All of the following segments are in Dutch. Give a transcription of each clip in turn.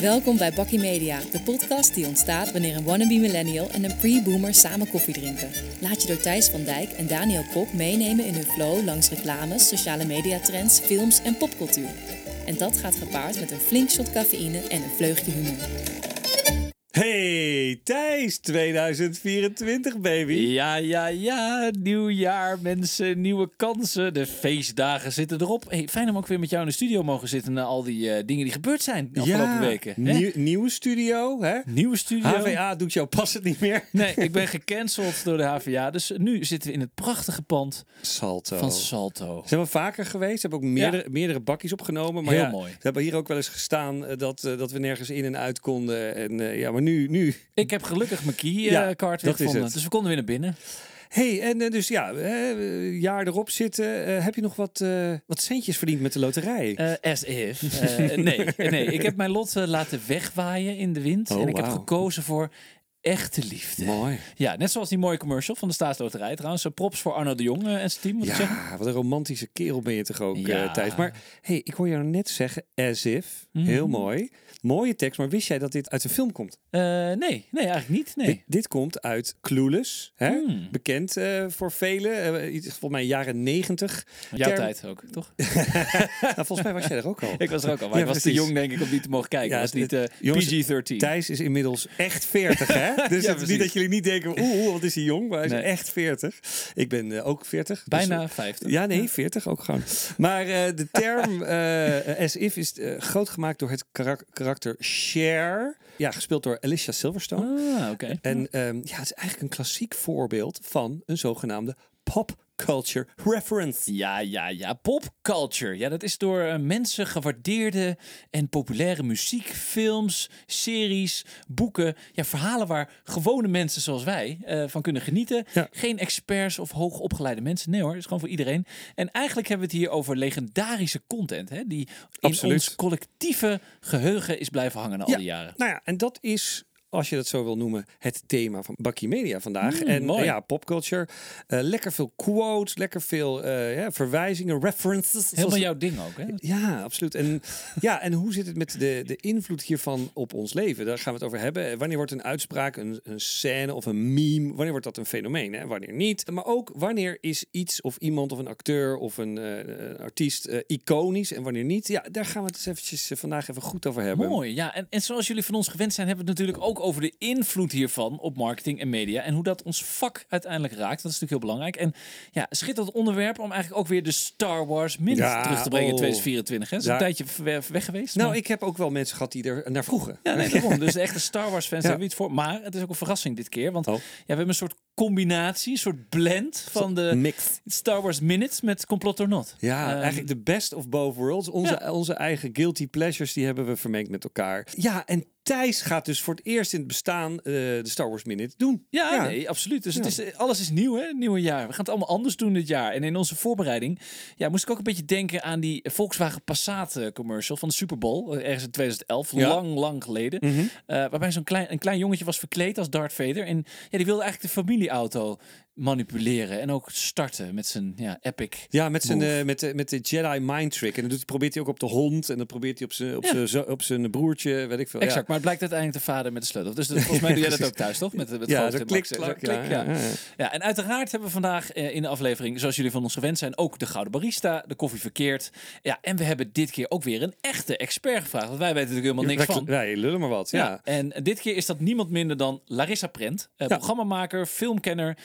Welkom bij Bakkie Media, de podcast die ontstaat wanneer een wannabe millennial en een pre-boomer samen koffie drinken. Laat je door Thijs van Dijk en Daniel Kok meenemen in hun flow langs reclames, sociale mediatrends, films en popcultuur. En dat gaat gepaard met een flink shot cafeïne en een vleugje humor. Hey Thijs, 2024 baby. Ja, ja, ja. Nieuw jaar, mensen, nieuwe kansen. De feestdagen zitten erop. Hey, fijn om ook weer met jou in de studio mogen zitten na al die eh, dingen die gebeurd zijn de afgelopen weken. nieuw- nieuwe studio, hè? Nieuwe studio. HVA doet jou pas het niet meer. Nee, ik ben gecanceld door de HVA. Dus nu zitten we in het prachtige pand Salto. van Salto. Ze hebben vaker geweest, ze hebben ook meerdere, meerdere bakjes opgenomen. Maar Heel ja, mooi. Ze hebben hier ook wel eens gestaan eh, dat, eh, dat we nergens in en uit konden. En ja, maar nu, nu. Ik heb gelukkig mijn Ja, keycard dat is gevonden. Dus we konden weer naar binnen. hey, en eh, dus ja, eh, jaar erop zitten. Eh, heb je nog wat, eh, wat centjes verdiend met de loterij? Eh, as if. Eh, nee, nee, ik heb mijn lot eh, laten wegwaaien in de wind. Oh, en ik heb gekozen voor echte liefde. Mooi. Ja, net zoals die mooie commercial van de Staatsloterij trouwens. Eh, Props voor Arno de Jong eh, en zijn team, moet ik zeggen. Ja, wat een romantische kerel ben je toch ook, Ja. eh, Thijs. Maar hey, ik hoor jou net zeggen, as if. Mhm. Heel mooi. Mooie tekst, maar wist jij dat dit uit een film komt? Eh, nee, nee, eigenlijk niet. Dit, Nee. dit komt uit Clueless, hè? Hmm. bekend eh, voor velen. Iets- volgens mij jaren negentig. Jouw Term- tijd ook, toch? Nou, volgens mij was jij er ook al. Ik was er ook al, maar Ja, ik was te jong denk ik om die te mogen kijken. Ja, was niet eh, jongens, PG-13. Thijs is inmiddels echt 40, hè? Dus Ja, het is niet dat jullie niet denken, oeh, wat is hij jong? Maar hij is Nee. echt 40. Ik ben ook 40. dus- Bijna 50. Ja, nee, 40 ook gewoon. Maar de term as if is groot gemaakt door het karak- karakter Cher. Ja, gespeeld door Alicia Silverstone. Ah, oké. En ehm, ja, het is eigenlijk een klassiek voorbeeld van een zogenaamde pop culture reference. Ja, ja, ja. Popculture. Ja, dat is door eh, mensen gewaardeerde en populaire muziek, films, series, boeken. Ja, verhalen waar gewone mensen zoals wij eh, van kunnen genieten. Ja. Geen experts of hoogopgeleide mensen. Nee hoor, het is gewoon voor iedereen. En eigenlijk hebben we het hier over legendarische content. Hè, die in Absoluut. ons collectieve geheugen is blijven hangen al Ja. die jaren. Nou ja, en dat is, als je dat zo wil noemen, het thema van Bakkie Media vandaag. Mm, en mooi. eh, ja, popculture. eh, lekker veel quotes, lekker veel eh, ja, verwijzingen, references. Helemaal zoals- jouw ding ook, hè? Ja, absoluut. En, ja, en hoe zit het met de, de invloed hiervan op ons leven? Daar gaan we het over hebben. Wanneer wordt een uitspraak, een, een scène of een meme, wanneer wordt dat een fenomeen? Hè? Wanneer niet? Maar ook wanneer is iets of iemand of een acteur of een een artiest iconisch en wanneer niet? Ja, daar gaan we het eens eventjes vandaag even goed over hebben. Mooi, ja. En, en zoals jullie van ons gewend zijn, hebben we het natuurlijk ook over de invloed hiervan op marketing en media. En hoe dat ons vak uiteindelijk raakt. Dat is natuurlijk heel belangrijk. En ja, schitterend onderwerp om eigenlijk ook weer de Star Wars Minute Ja, terug te brengen in oh. 2024. Hè. Dat is Ja. een tijdje weg, geweest. Nou, maar- ik heb ook wel mensen gehad die er naar vroegen. Ja, nee, daarom. Dus de echte Star Wars fans hebben iets voor. Maar het is ook een verrassing dit keer. Want Oh. ja, we hebben een soort combinatie, een soort blend van de Mixed. Star Wars Minutes met Complot or Not. Ja, Ehm, eigenlijk de best of both worlds. Onze, onze eigen guilty pleasures, die hebben we vermengd met elkaar. Ja, en Thijs gaat dus voor het eerst in het bestaan eh, de Star Wars Minute doen. Ja, nee, absoluut. Dus het is, eh, alles is nieuw, hè? Nieuwe jaar. We gaan het allemaal anders doen dit jaar. En in onze voorbereiding ja, moest ik ook een beetje denken aan die Volkswagen Passat eh, commercial van de Super Bowl. Ergens in 2011, Ja. lang, lang geleden. Mhm. Waarbij zo'n klein, een klein jongetje was verkleed als Darth Vader. En ja, die wilde eigenlijk de familieauto manipuleren. En ook starten met zijn ja, epic. Ja, met, zijn, eh, met, de, met de Jedi mind trick. En dan doet, probeert hij ook op de hond. En dan probeert hij op zijn, op Ja. zijn, op zijn broertje, weet ik veel. Exact, Ja. maar het blijkt uiteindelijk de vader met de sleutel. Dus dat- volgens mij doe jij dat ook thuis, toch? Met, met Ja, foto's zo en klik, Max, eh, klak, zo klik, ja, ja. ja, en uiteraard hebben we vandaag eh, in de aflevering, zoals jullie van ons gewend zijn, ook de Gouden Barista, de koffie verkeerd. Ja, en we hebben dit keer ook weer een echte expert gevraagd, want wij weten natuurlijk helemaal niks van. Wij lullen maar wat, ja. En dit keer is dat niemand minder dan Larissa Prent, eh, Ja. programmamaker, filmkenner,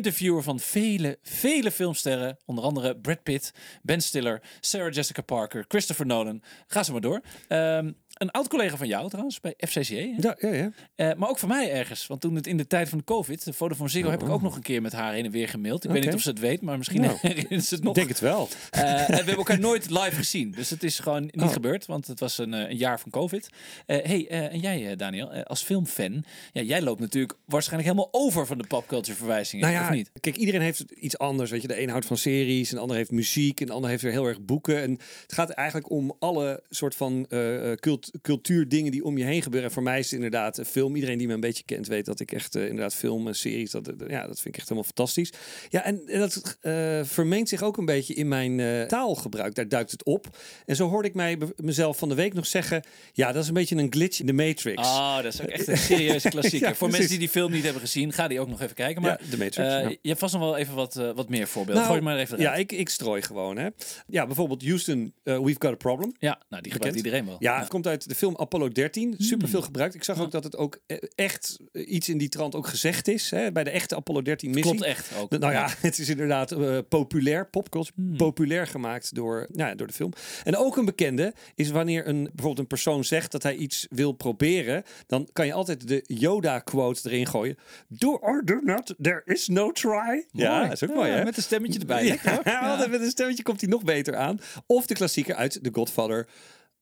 interviewer van vele, vele filmsterren. Onder andere Brad Pitt, Ben Stiller, Sarah Jessica Parker, Christopher Nolan. Ga ze maar door. Ehm, een oud collega van jou trouwens, bij FCCE. hè? Ja, ja, ja. Eh, maar ook voor mij ergens. Want toen het in de tijd van de COVID, de foto van Ziggo, heb ik ook nog een keer met haar heen en weer gemaild. Ik weet Oh. Niet of ze het weet, maar misschien Nou, herinnert ze het nog. Ik denk het wel. Eh, en we hebben elkaar nooit live gezien. Dus het is gewoon niet Oh. gebeurd, want het was een, eh, een jaar van COVID. Eh, hey, en jij, Daniel, als filmfan, ja, jij loopt natuurlijk waarschijnlijk helemaal over van de popculture verwijzingen, Nou ja, of niet? kijk, iedereen heeft iets anders. Weet je, de een houdt van series, een ander heeft muziek, een ander heeft weer heel erg boeken. En het gaat eigenlijk om alle soort van eh, cult cultuurdingen die om je heen gebeuren. En voor mij is het inderdaad een film. Iedereen die me een beetje kent weet dat ik echt eh, inderdaad film en series, dat, eh, ja, dat vind ik echt helemaal fantastisch. Ja, en, en dat eh, vermengt zich ook een beetje in mijn taalgebruik. Daar duikt het op. En zo hoorde ik mij mezelf van de week nog zeggen, ja, dat is een beetje een glitch in de Matrix. Ah, dat is ook echt een serieuze klassieker. Ja, Voor precies. mensen die die film niet hebben gezien, ga die ook nog even kijken. Maar Ja, de Matrix, ja. je hebt vast nog wel even wat, wat meer voorbeelden. Gooi maar even ja, ik, ik strooi gewoon. Hè. Ja, bijvoorbeeld Houston, We've Got a Problem. Ja, nou, die gebruikt iedereen wel. Ja, het komt uit de film Apollo 13. Super Hmm. veel gebruikt. Ik zag ook dat het ook eh, echt eh, iets in die trant ook gezegd is. Hè, bij de echte Apollo 13 missie. Klopt echt ook. Nou ja, het is inderdaad eh, populair, popculture, Hmm. populair gemaakt door, nou ja, door de film. En ook een bekende is wanneer een, bijvoorbeeld een persoon zegt dat hij iets wil proberen, dan kan je altijd de Yoda-quote erin gooien. Do or do not, there is no try. Ja, dat is ook mooi, hè? Met een stemmetje erbij. Ja, met een stemmetje komt hij nog beter aan. Of de klassieker uit The Godfather.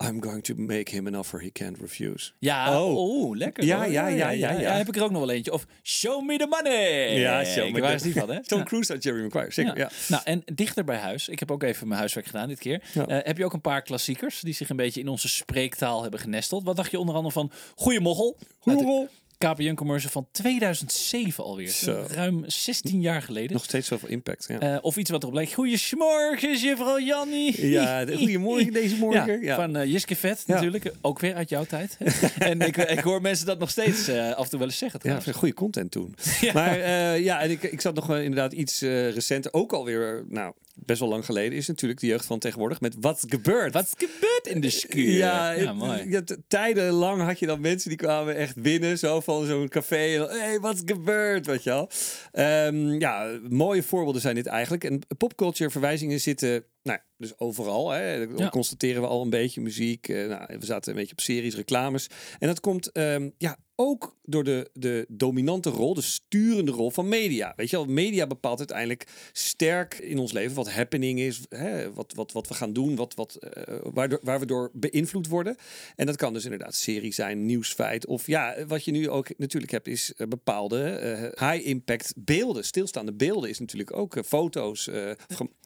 I'm going to make him an offer he can't refuse. Ja, Oh. oh, lekker. Ja, hoor. ja, ja, ja, ja. Heb ik er ook nog wel eentje. Of Show me the money. Ja, show me Waar the- is die van, hè? Tom Ja. Cruise uit Jerry Maguire, zeker. Ja. Nou, en dichter bij huis. Ik heb ook even mijn huiswerk gedaan dit keer. Ja. Eh, heb je ook een paar klassiekers die zich een beetje in onze spreektaal hebben genesteld? Wat dacht je onder andere van Goeie Moggel? De Hoerol. KPN commercial van 2007 alweer. Zo. Ruim 16 jaar geleden. Nog steeds zoveel impact. Ja, Eh, of iets wat erop lijkt. Goeiemorgen, juffrouw Jannie. ja de, goedemorgen deze morgen. Ja, Van eh, Jiske Vet Ja. natuurlijk. Ook weer uit jouw tijd. en ik, ik hoor mensen dat nog steeds eh, af en toe wel eens zeggen. Ja, trouwens. goede content toen. Maar ja, en ik, ik zat nog wel inderdaad iets recenter, ook alweer, nou, best wel lang geleden, is natuurlijk de jeugd van tegenwoordig met Wat gebeurt. Wat gebeurt in de schuur? Ja, ja mooi. ja, tijdenlang had je dan mensen die kwamen echt binnen, zo van zo'n café. Hé, hey, wat gebeurt, weet je wel. Ehm, ja, mooie voorbeelden zijn dit eigenlijk. En popculture verwijzingen zitten, nou, dus overal. Hè. Dat Ja. constateren we al een beetje. Muziek, eh, nou, we zaten een beetje op series, reclames. En dat komt, ehm, ja, ook door de, de dominante rol, de sturende rol van media. Weet je wel, media bepaalt uiteindelijk sterk in ons leven wat happening is, hè, wat, wat, wat we gaan doen, wat, wat, eh, waardoor, waar we door beïnvloed worden. En dat kan dus inderdaad serie zijn, nieuwsfeit. Of ja, wat je nu ook natuurlijk hebt, is eh, bepaalde high-impact beelden. Stilstaande beelden is natuurlijk ook foto's.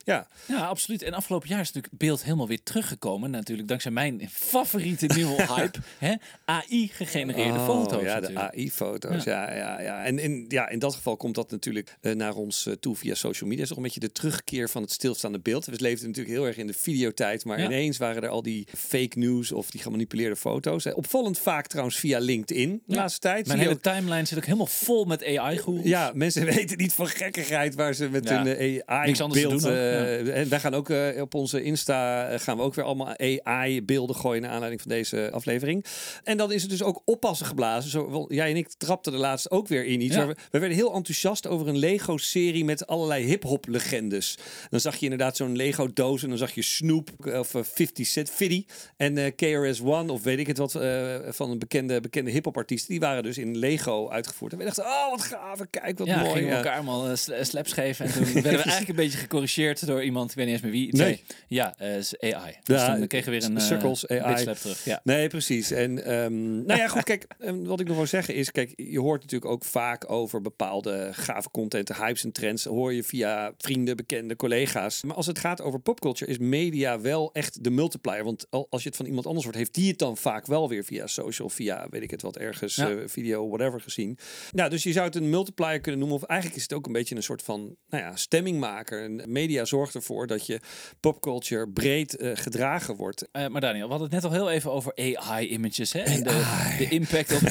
ja, Ja, absoluut. En afgelopen jaar is natuurlijk beeld helemaal weer teruggekomen. Natuurlijk dankzij mijn favoriete nieuwe hype. hè? AI-gegenereerde Oh, foto's. Ja, de natuurlijk. AI-foto's. Ja. Ja, ja, En in, ja, in dat geval komt dat natuurlijk eh, naar ons eh, toe via social media. Het is toch een beetje de terugkeer van het stilstaande beeld. We leefden natuurlijk heel erg in de videotijd, maar Ja. ineens waren er al die fake news of die gemanipuleerde foto's. Eh, Opvallend vaak trouwens via LinkedIn de laatste tijd. Mijn hele timeline zit ook helemaal vol met AI-goeroes. ja, mensen weten niet van gekkigheid waar ze met hun AI-beeld... eh, En wij gaan ook eh, op onze Insta eh, gaan we ook weer allemaal AI-beelden gooien naar aanleiding van deze aflevering. En dan is het dus ook oppassen geblazen. Zo, jij en ik trapten er laatst ook weer in iets. Ja. We, we werden heel enthousiast over een Lego-serie met allerlei hip-hop legendes. Dan zag je inderdaad zo'n Lego-doos en dan zag je Snoop of eh, 50 Cent, Fiddy en KRS-One of weet ik het wat van een bekende, bekende hip-hop artiesten. Die waren dus in Lego uitgevoerd. En we dachten, oh wat gaaf, kijk wat Ja, mooi. gingen elkaar allemaal sla- slaps geven. En toen werden we eigenlijk een beetje gecorrigeerd door iemand, ik weet niet eens meer wie. Die Nee. ja, eh, is AI. Dus Ja, toen kregen we weer een eh, Circles, AI. terug. Ja. Nee, precies. En ehm, nou ja, goed, kijk, ehm, wat ik nog wil zeggen is, kijk, je hoort natuurlijk ook vaak over bepaalde gave content, hypes en trends, hoor je via vrienden, bekende collega's. Maar als het gaat over popculture, is media wel echt de multiplier. Want al- als je het van iemand anders hoort, heeft die het dan vaak wel weer via social, via weet ik het wat, ergens, Ja. eh, video, whatever gezien. Nou, dus je zou het een multiplier kunnen noemen, of eigenlijk is het ook een beetje een soort van, nou ja, stemmingmaker. En media zorgt ervoor dat je popculture breed eh, gedragen wordt. Eh, maar Daniel, we hadden het net al heel even over AI-images. En de, de impact op,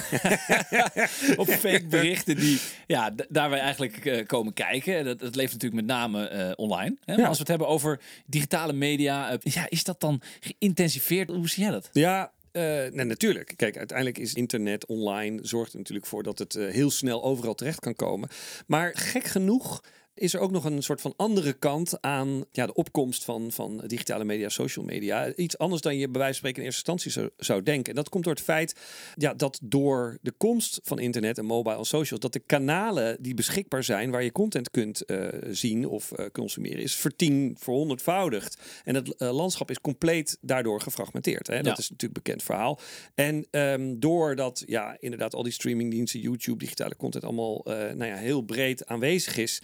op fake berichten die ja, daar wij eigenlijk eh, komen kijken. Dat, dat leeft natuurlijk met name online. Hè? Maar Ja. als we het hebben over digitale media, ja, is dat dan geïntensiveerd? Hoe zie jij dat? Ja, nee, natuurlijk. Kijk, uiteindelijk is internet online zorgt er natuurlijk voor dat het heel snel overal terecht kan komen. Maar gek genoeg is er ook nog een soort van andere kant aan ja, de opkomst van, van digitale media, social media. Iets anders dan je bij wijze van spreken in eerste instantie zou, zou denken. En dat komt door het feit ja, dat door de komst van internet en mobile en socials, dat de kanalen die beschikbaar zijn waar je content kunt eh, zien of eh, consumeren, is vertien, verhonderdvoudigd. En het eh, landschap is compleet daardoor gefragmenteerd. Hè? Dat Ja. is natuurlijk een bekend verhaal. En ehm, doordat ja, inderdaad al die streamingdiensten, YouTube, digitale content allemaal nou ja, heel breed aanwezig is,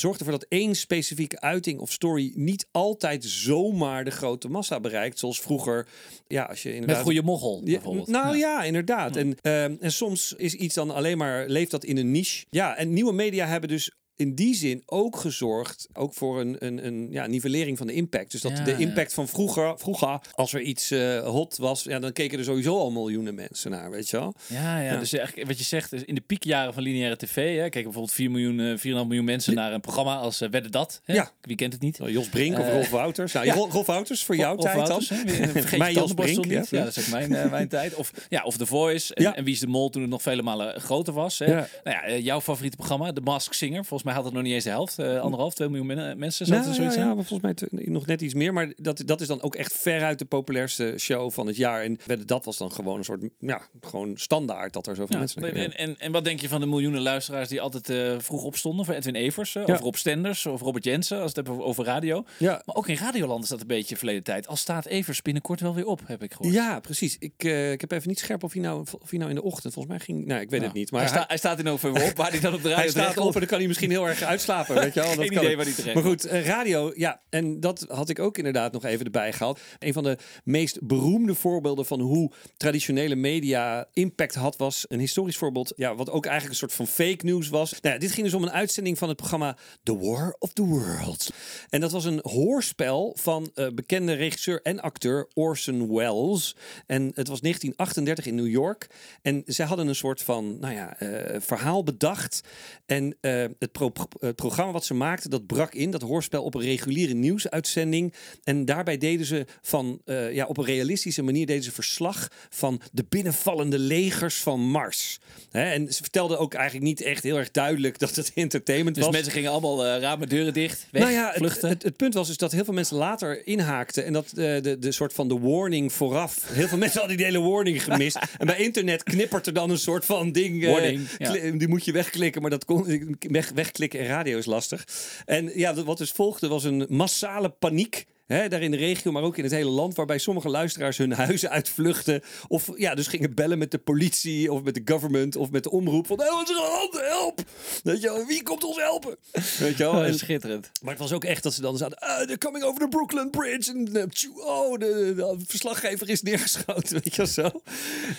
zorgt ervoor dat één specifieke uiting of story niet altijd zomaar de grote massa bereikt. Zoals vroeger, ja, als je Met inderdaad... goede mochel, Ja, bijvoorbeeld. nou ja, inderdaad. En, ehm, en soms is iets dan alleen maar, leeft dat in een niche. Ja, en nieuwe media hebben dus in die zin ook gezorgd, ook voor een, een, een ja, nivellering van de impact. Dus dat Ja, de ja. impact van vroeger, vroeger, als er iets eh, hot was, ja, dan keken er sowieso al miljoenen mensen naar, weet je wel. Ja, ja, dus eigenlijk wat je zegt, is in de piekjaren van lineaire tv, hè, keken bijvoorbeeld 4 miljoen, eh, 4,5 miljoen mensen naar een programma als eh, Wedde Dat. Hè? Ja. Wie kent het niet? Jos Brink of Eh, Rolf Wouters. Nou, ja. Rolf Wouters voor jouw tijd Wouters, dan. hè? Vergeet Mijn Jos Brink, niet. ja. Dat is ook mijn, eh, mijn tijd. Of, ja, of The Voice. En, Ja. en Wie is de Mol toen het nog vele malen groter was. Hè? Ja. Nou ja, eh, jouw favoriete programma, The Mask Singer. Volgens mij had het nog niet eens de helft. eh, anderhalf, twee miljoen men- mensen. Het Nou, zoiets ja, ja, zijn? maar volgens mij nog net iets meer. Maar dat, dat is dan ook echt veruit de populairste show van het jaar. En dat was dan gewoon een soort, ja, gewoon standaard dat er zoveel Ja, mensen en, keken. en, en wat denk je van de miljoenen luisteraars die altijd eh, vroeg opstonden? Voor Edwin Evers, Ja. of Rob Stenders, of Robert Jensen, als het hebben over radio. Ja, Maar ook in Radioland is dat een beetje verleden tijd. Al staat Evers binnenkort wel weer op, heb ik gehoord. Ja, precies. Ik, eh, ik heb even niet scherp of hij, nou, of hij nou in de ochtend, volgens mij ging... Nou, ik weet Ja. het niet. Maar hij, sta- hij staat in over op, waar hij dan op de radio hij staat op en dan kan hij misschien heel erg uitslapen, weet je wel. Dat Geen kan idee waar hij terecht Maar goed, eh, radio, ja, en dat had ik ook inderdaad nog even erbij gehaald. Een van de meest beroemde voorbeelden van hoe traditionele media impact had, was een historisch voorbeeld, ja, wat ook eigenlijk een soort van fake news was. Nou, ja, dit ging dus om een uitzending van het programma The War of the Worlds. En dat was een hoorspel van eh, bekende regisseur en acteur Orson Welles. En het was 1938 in New York. En zij hadden een soort van, nou ja, eh, verhaal bedacht. En eh, het, pro- het programma wat ze maakten, dat brak in, dat hoorspel, op een reguliere nieuwsuitzending. En daarbij deden ze van, eh, ja, op een realistische manier deden ze verslag van de binnenvallende legers van Mars. Hè, en ze vertelden ook eigenlijk niet echt heel erg duidelijk dat het entertainment Dus was. mensen gingen allemaal eh, ramen, deuren dicht, weg, nou ja, het, vluchten. het, het punt was dus dat heel veel mensen later inhaakten. En dat eh, de, de soort van de warning vooraf. Heel veel mensen hadden die hele warning gemist. en bij internet knippert er dan een soort van ding. eh, Warning, ja. kli- Die moet je wegklikken, maar dat kon, weg, wegklikken in radio is lastig. En ja, wat dus volgde was een massale paniek. Hè, daar in de regio, maar ook in het hele land, waarbij sommige luisteraars hun huizen uitvluchten. Of ja, dus gingen bellen met de politie of met de government of met de omroep. Van, "Hé, wat is er? Help! Weet je wel, wie komt ons helpen? Weet je wel? En- schitterend. maar het was ook echt dat ze dan zaten. Ah, they're coming over the Brooklyn Bridge. En eh, oh, de, de verslaggever is neergeschoten. Weet je wel zo.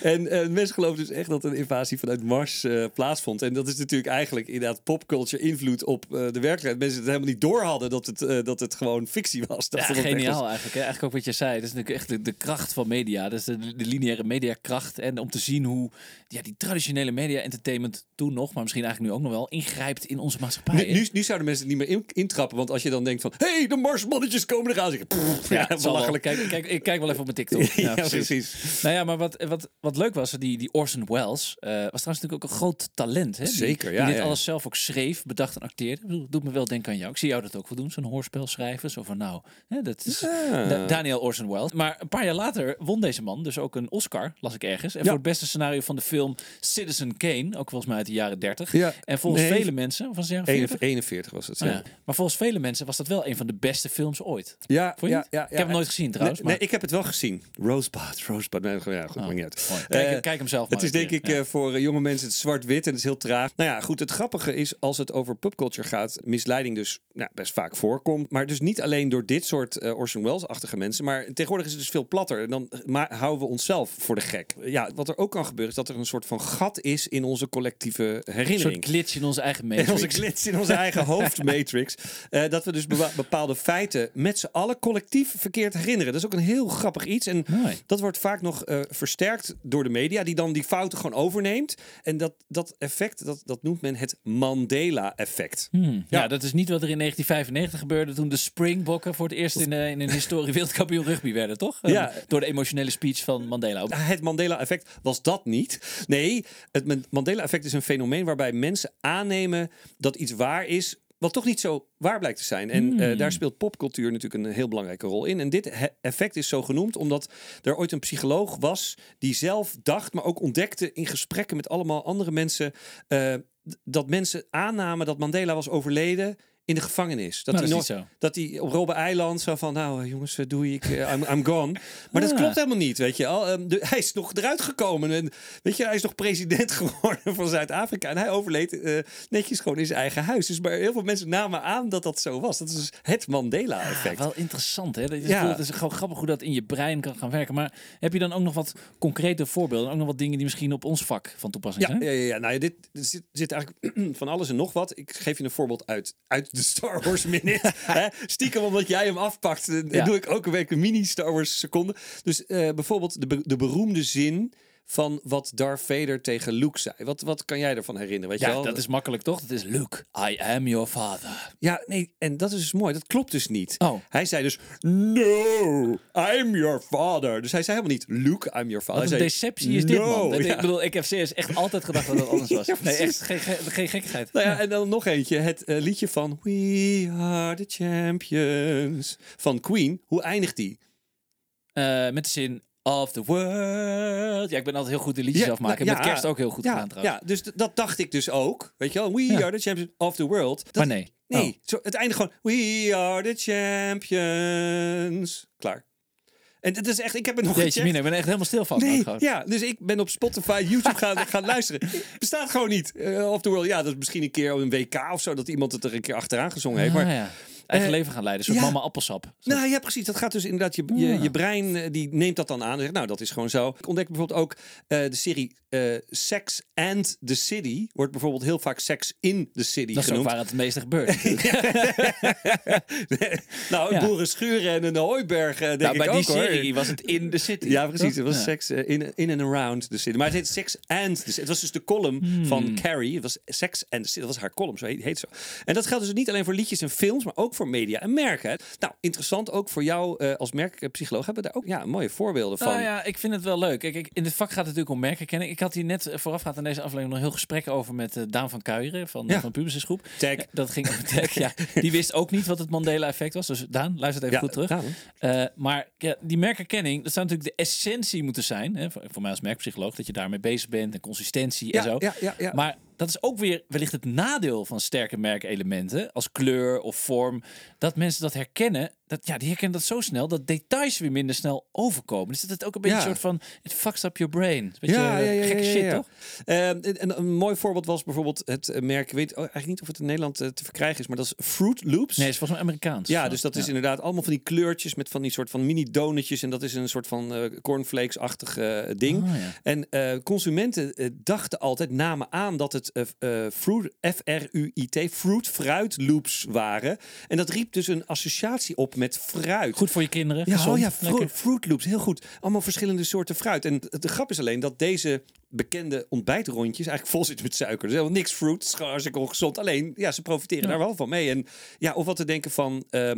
En eh, mensen geloven dus echt dat een invasie vanuit Mars eh, plaatsvond. En dat is natuurlijk eigenlijk inderdaad popculture invloed op de werkelijkheid. Mensen het helemaal niet door hadden dat het, dat het gewoon fictie was. Dat Ja, geniaal eigenlijk. Hè? Eigenlijk ook wat je zei. Dat is natuurlijk echt de, de kracht van media. Dat is de, de lineaire mediakracht. En om te zien hoe ja, die traditionele media-entertainment toen nog, maar misschien eigenlijk nu ook nog wel, ingrijpt in onze maatschappij. Nu, nu, nu zouden mensen het niet meer in, intrappen. Want als je dan denkt van... Hé, hey, de Marsmannetjes komen eraan. Zeg pff, ja, ja, belachelijk. Kijk, kijk, ik kijk wel even op mijn TikTok. Ja, precies. Nou ja, maar wat, wat, wat leuk was, die, die Orson Welles eh, was trouwens natuurlijk ook een groot talent. Hè? Die- Zeker, Die, ja, dit ja. alles zelf ook schreef, bedacht en acteerde. Ik bedoel, doet me wel denken aan jou. Ik zie jou dat ook wel doen, zo'n hoorspel schrijven. Zo van nou, hè, dat is Da- Daniel Orson Welles. Maar een paar jaar later won deze man dus ook een Oscar, las ik ergens. En Ja. voor het beste scenario van de film Citizen Kane, ook volgens mij uit de jaren 30. Ja. En volgens Nee, vele mensen, van de jaren 40? 41 was het. Oh Ja. Maar volgens vele mensen was dat wel een van de beste films ooit. Ja, Vond je ja, niet? ja, Ik heb hem nooit gezien trouwens. Nee, nee, maar- ik heb het wel gezien. Rosebud, Rosebud. Nee, ja, goed, Oh, niet uit. Kijk, Eh, kijk hem zelf maar Het is denk ik eh, voor eh, jonge mensen het zwart-wit en het is heel traag. Nou ja, goed, het grappige is als het over pubculture gaat, misleiding dus nou, best vaak voorkomt. Maar dus niet alleen door dit soort eh, Orson Welles-achtige mensen, maar tegenwoordig is het dus veel platter. En dan ma- houden we onszelf voor de gek. Ja, wat er ook kan gebeuren is dat er een soort van gat is in onze collectieve Een soort herinnering. glitch in onze eigen In matrix. onze glitch in onze eigen hoofdmatrix. Eh, dat we dus bepaalde feiten met z'n allen collectief verkeerd herinneren. Dat is ook een heel grappig iets. En Mooi. dat wordt vaak nog eh, versterkt door de media, die dan die fouten gewoon overneemt. En dat, dat effect, dat, dat noemt men het Mandela-effect. Hmm. Ja. Ja. dat is niet wat er in 1995 gebeurde toen de Springbokken voor het eerst in, eh, in een historie wereldkampioen rugby werden, toch? Ja. Eh, Door de emotionele speech van Mandela. Het Mandela-effect was dat niet. Nee, het Man- Mandela-effect is een fenomeen waarbij mensen aannemen dat iets waar is. Wat toch niet zo waar blijkt te zijn. En eh, daar speelt popcultuur natuurlijk een heel belangrijke rol in. En dit effect is zo genoemd omdat er ooit een psycholoog was die zelf dacht, maar ook ontdekte in gesprekken met allemaal andere mensen, eh, dat mensen aannamen dat Mandela was overleden in de gevangenis. Dat Nou, hij dat is nog, niet zo. dat hij op Robben Eiland zo van, nou eh, jongens, eh, doei, ik, eh, I'm, I'm gone. Maar dat klopt helemaal niet, weet je wel. Ehm, de- hij is nog eruit gekomen en weet je, hij is nog president geworden van Zuid-Afrika en hij overleed netjes gewoon in zijn eigen huis. Dus maar heel veel mensen namen aan dat dat zo was. Dat is dus het Ja, Mandela-effect. wel interessant, hè? Dat is, Ja. Het is gewoon grappig hoe dat in je brein kan gaan werken. Maar heb je dan ook nog wat concrete voorbeelden? Ook nog wat dingen die misschien op ons vak van toepassing Ja, zijn? ja, ja, ja. Nou, ja, dit, dit zit, zit eigenlijk van alles en nog wat. Ik geef je een voorbeeld uit, uit de Star Wars Minute. Hè? Stiekem omdat jij hem afpakt, eh, Ja. doe ik ook een week een mini Star Wars seconde. Dus eh, bijvoorbeeld de, be- de beroemde zin van wat Darth Vader tegen Luke zei. Wat, wat kan jij ervan herinneren? Weet je Ja, wel? dat is makkelijk toch? Dat is Luke, I am your father. Ja, nee, en dat is dus mooi. Dat klopt dus niet. Oh. Hij zei dus, no, I'm your father. Dus hij zei helemaal niet, Luke, I'm your father. Wat een Hij zei, deceptie is dit, "No." man. Ja. Ik bedoel, ik heb serieus echt altijd gedacht dat het anders was. Ja, nee, echt geen, geen, geen gekkigheid. Nou ja, en dan nog eentje. Het eh, liedje van We Are the Champions van Queen. Hoe eindigt die? Eh, met de zin of the world. Ja, ik ben altijd heel goed de liedjes Ja, afmaken. ja, met kerst ook heel goed ja, gedaan trouwens. Ja, dus dat dacht ik dus ook. Weet je wel? We are the champions of the world. Dat- Maar nee. Nee, Oh. zo, het eindigt gewoon. We are the champions. Klaar. En het is echt, ik heb het nog Jeetje gecheckt. mina, ik ben echt helemaal stil van. Nee, ja, dus ik ben op Spotify, YouTube gaan, gaan luisteren. Bestaat gewoon niet. Eh, of the world, ja, dat is misschien een keer op een WK of zo, dat iemand het er een keer achteraan gezongen heeft. Ah, Maar ja. Eigen Eh, leven gaan leiden. Een soort ja. mama appelsap. Nou ja, precies. Dat gaat dus inderdaad, je, je, brein eh, die neemt dat dan aan. En zegt, nou, dat is gewoon zo. Ik ontdek bijvoorbeeld ook eh, de serie Sex and the City. Wordt bijvoorbeeld heel vaak Sex in the City Dat is ook genoemd. waar het meeste gebeurt. nou, een Ja. boerenschuur en een hooiberg, denk nou, ik bij ook die hoor. serie was het in de city. Ja, precies. Het was Ja. seks in, in and around the city. Maar het heet Sex and the City. Het was dus de column Hmm. van Carrie. Het was Sex and the City. Dat was haar column, zo heet, heet zo. En dat geldt dus niet alleen voor liedjes en films, maar ook voor media en merken. Nou, interessant ook voor jou eh, als merkpsycholoog. Hebben we daar ook ja, mooie voorbeelden van. Nou ja, ik vind het wel leuk. Kijk, ik, in dit vak gaat het natuurlijk om merken kennen. Ik had hier net eh, voorafgaand aan deze aflevering nog een heel gesprek over met eh, Daan van Kuijeren van, Ja. van Publicis Groep. Eh, Dat ging over tag, ja. Die wist ook niet wat het Mandela-effect was. Dus Daan, luister even Ja, goed terug. maar ja, die merkerkenning, dat zou natuurlijk de essentie moeten zijn. Hè, voor, voor mij als merkpsycholoog, dat je daarmee bezig bent en consistentie en zo. ja, ja, ja. Maar dat is ook weer wellicht het nadeel van sterke merkelementen, als kleur of vorm. Dat mensen dat herkennen, dat, ja, die herkennen dat zo snel, dat details weer minder snel overkomen. Dus dat het ook een beetje Ja. een soort van, it fucks up your brain. Beetje ja, ja, ja, gekke shit, toch? Eh, en, en een mooi voorbeeld was bijvoorbeeld het eh, merk, ik weet oh, eigenlijk niet of het in Nederland eh, te verkrijgen is, maar dat is Fruit Loops. Nee, het is volgens mij Amerikaans. Ja, dus dat is inderdaad allemaal van die kleurtjes met van die soort van mini donutjes en dat is een soort van eh, cornflakes-achtig ding. Oh. En consumenten dachten altijd, namen aan dat het fruit, F-R-U-I-T, fruit, fruit loops waren. En dat riep dus een associatie op met fruit. Goed voor je kinderen. Ja, gezond, oh ja, fru Fruit Loops, heel goed. Allemaal verschillende soorten fruit. En de grap is alleen dat deze bekende ontbijtrondjes eigenlijk vol zitten met suiker. Dus helemaal niks fruit, het is hartstikke ongezond. Alleen, ja, ze profiteren Ja. daar wel van mee. En ja, of wat te denken van eh,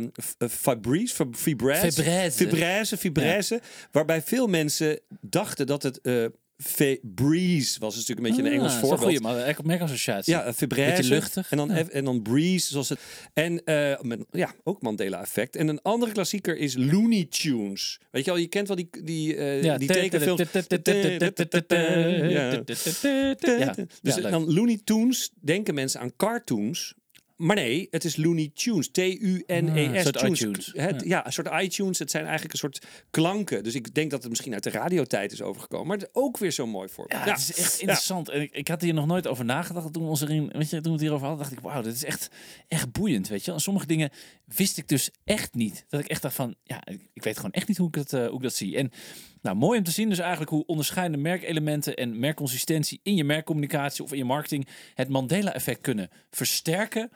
Fabrice, Fab- Fibreze, Fibreze. Fibreze, Fibreze, waarbij veel mensen dachten dat het eh Febreze was. Dus natuurlijk een beetje een Ah, Engels voorbeeld. goeie, maar echt op merkassociatie. Ja, uh. Beetje luchtig. En dan, Ja. En dan Breeze, zoals het. En eh, met, ja, ook Mandela-effect. En een andere klassieker is Looney Tunes. Weet je wel, je kent wel die, die, eh, Ja, die. Ja, Dus dan Looney Tunes denken mensen aan cartoons. Maar nee, het is Looney Tunes. T-U-N-E-S. Ah, een soort tunes. iTunes. Het, ja. een soort iTunes. Het zijn eigenlijk een soort klanken. Dus ik denk dat het misschien uit de radiotijd is overgekomen. Maar het is ook weer zo'n mooi voorbeeld. Ja, het is echt interessant. En ik, ik had hier nog nooit over nagedacht toen we, ons erin, weet je, toen we het hierover hadden. dacht ik, wauw, dit is echt, echt boeiend, weet je. En sommige dingen wist ik dus echt niet. Dat ik echt dacht van, ja, ik, ik weet gewoon echt niet hoe ik, het, eh, hoe ik dat zie. En nou, mooi om te zien dus eigenlijk hoe onderscheidende merkelementen en merkconsistentie in je merkcommunicatie of in je marketing het Mandela-effect kunnen versterken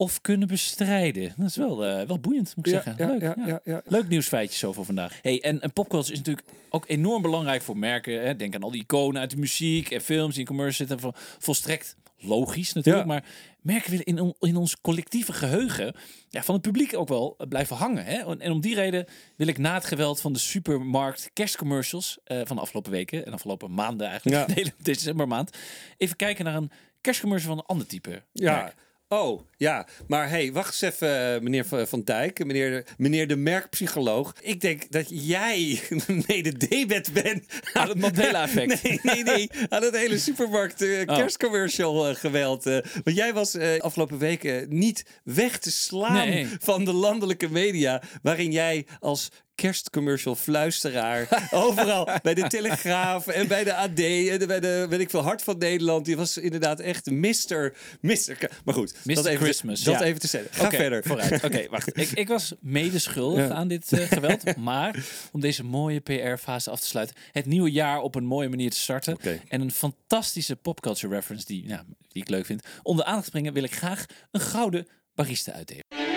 of kunnen bestrijden. Dat is wel, eh, wel boeiend, moet ik Ja, zeggen. ja, Leuk, ja, ja. ja, ja. Leuk nieuwsfeitje zo voor vandaag. Hey, en, en popculture is natuurlijk ook enorm belangrijk voor merken. Hè. Denk aan al die iconen uit de muziek en films die in commercials zitten. Vol- Volstrekt logisch natuurlijk. Maar merken willen in, on- in ons collectieve geheugen ja, van het publiek ook wel eh, blijven hangen. Hè. En, om die reden wil ik na het geweld van de supermarkt kerstcommercials eh, van de afgelopen weken en afgelopen maanden eigenlijk, Ja. de hele decembermaand, even kijken naar een kerstcommercial van een ander type Ja. Oh, ja. Maar hey, wacht eens even, eh, meneer Van Dijk, meneer, meneer de merkpsycholoog. Ik denk dat jij mede debet bent Aan het Mandela-effect. Nee, nee, nee. Aan het hele supermarkt eh, Oh. kerstcommercial eh, geweld. want jij was afgelopen weken niet weg te slaan Nee. van de landelijke media. Waarin jij als kerstcommercial fluisteraar overal bij de Telegraaf en bij de AD en bij de weet ik veel Hart van Nederland. Die was inderdaad echt Mister Mister. Maar goed, Mr. dat even, Christmas, Dat ja. even te zeggen. Ga Oké, verder. Vooruit. Oké, wacht. Ik, ik was medeschuldig Ja. aan dit eh, geweld. Maar om deze mooie PR-fase af te sluiten. Het nieuwe jaar op een mooie manier te starten. En een fantastische popculture reference die, ja, die ik leuk vind. Onder aandacht te brengen wil ik graag een gouden barista uitdelen.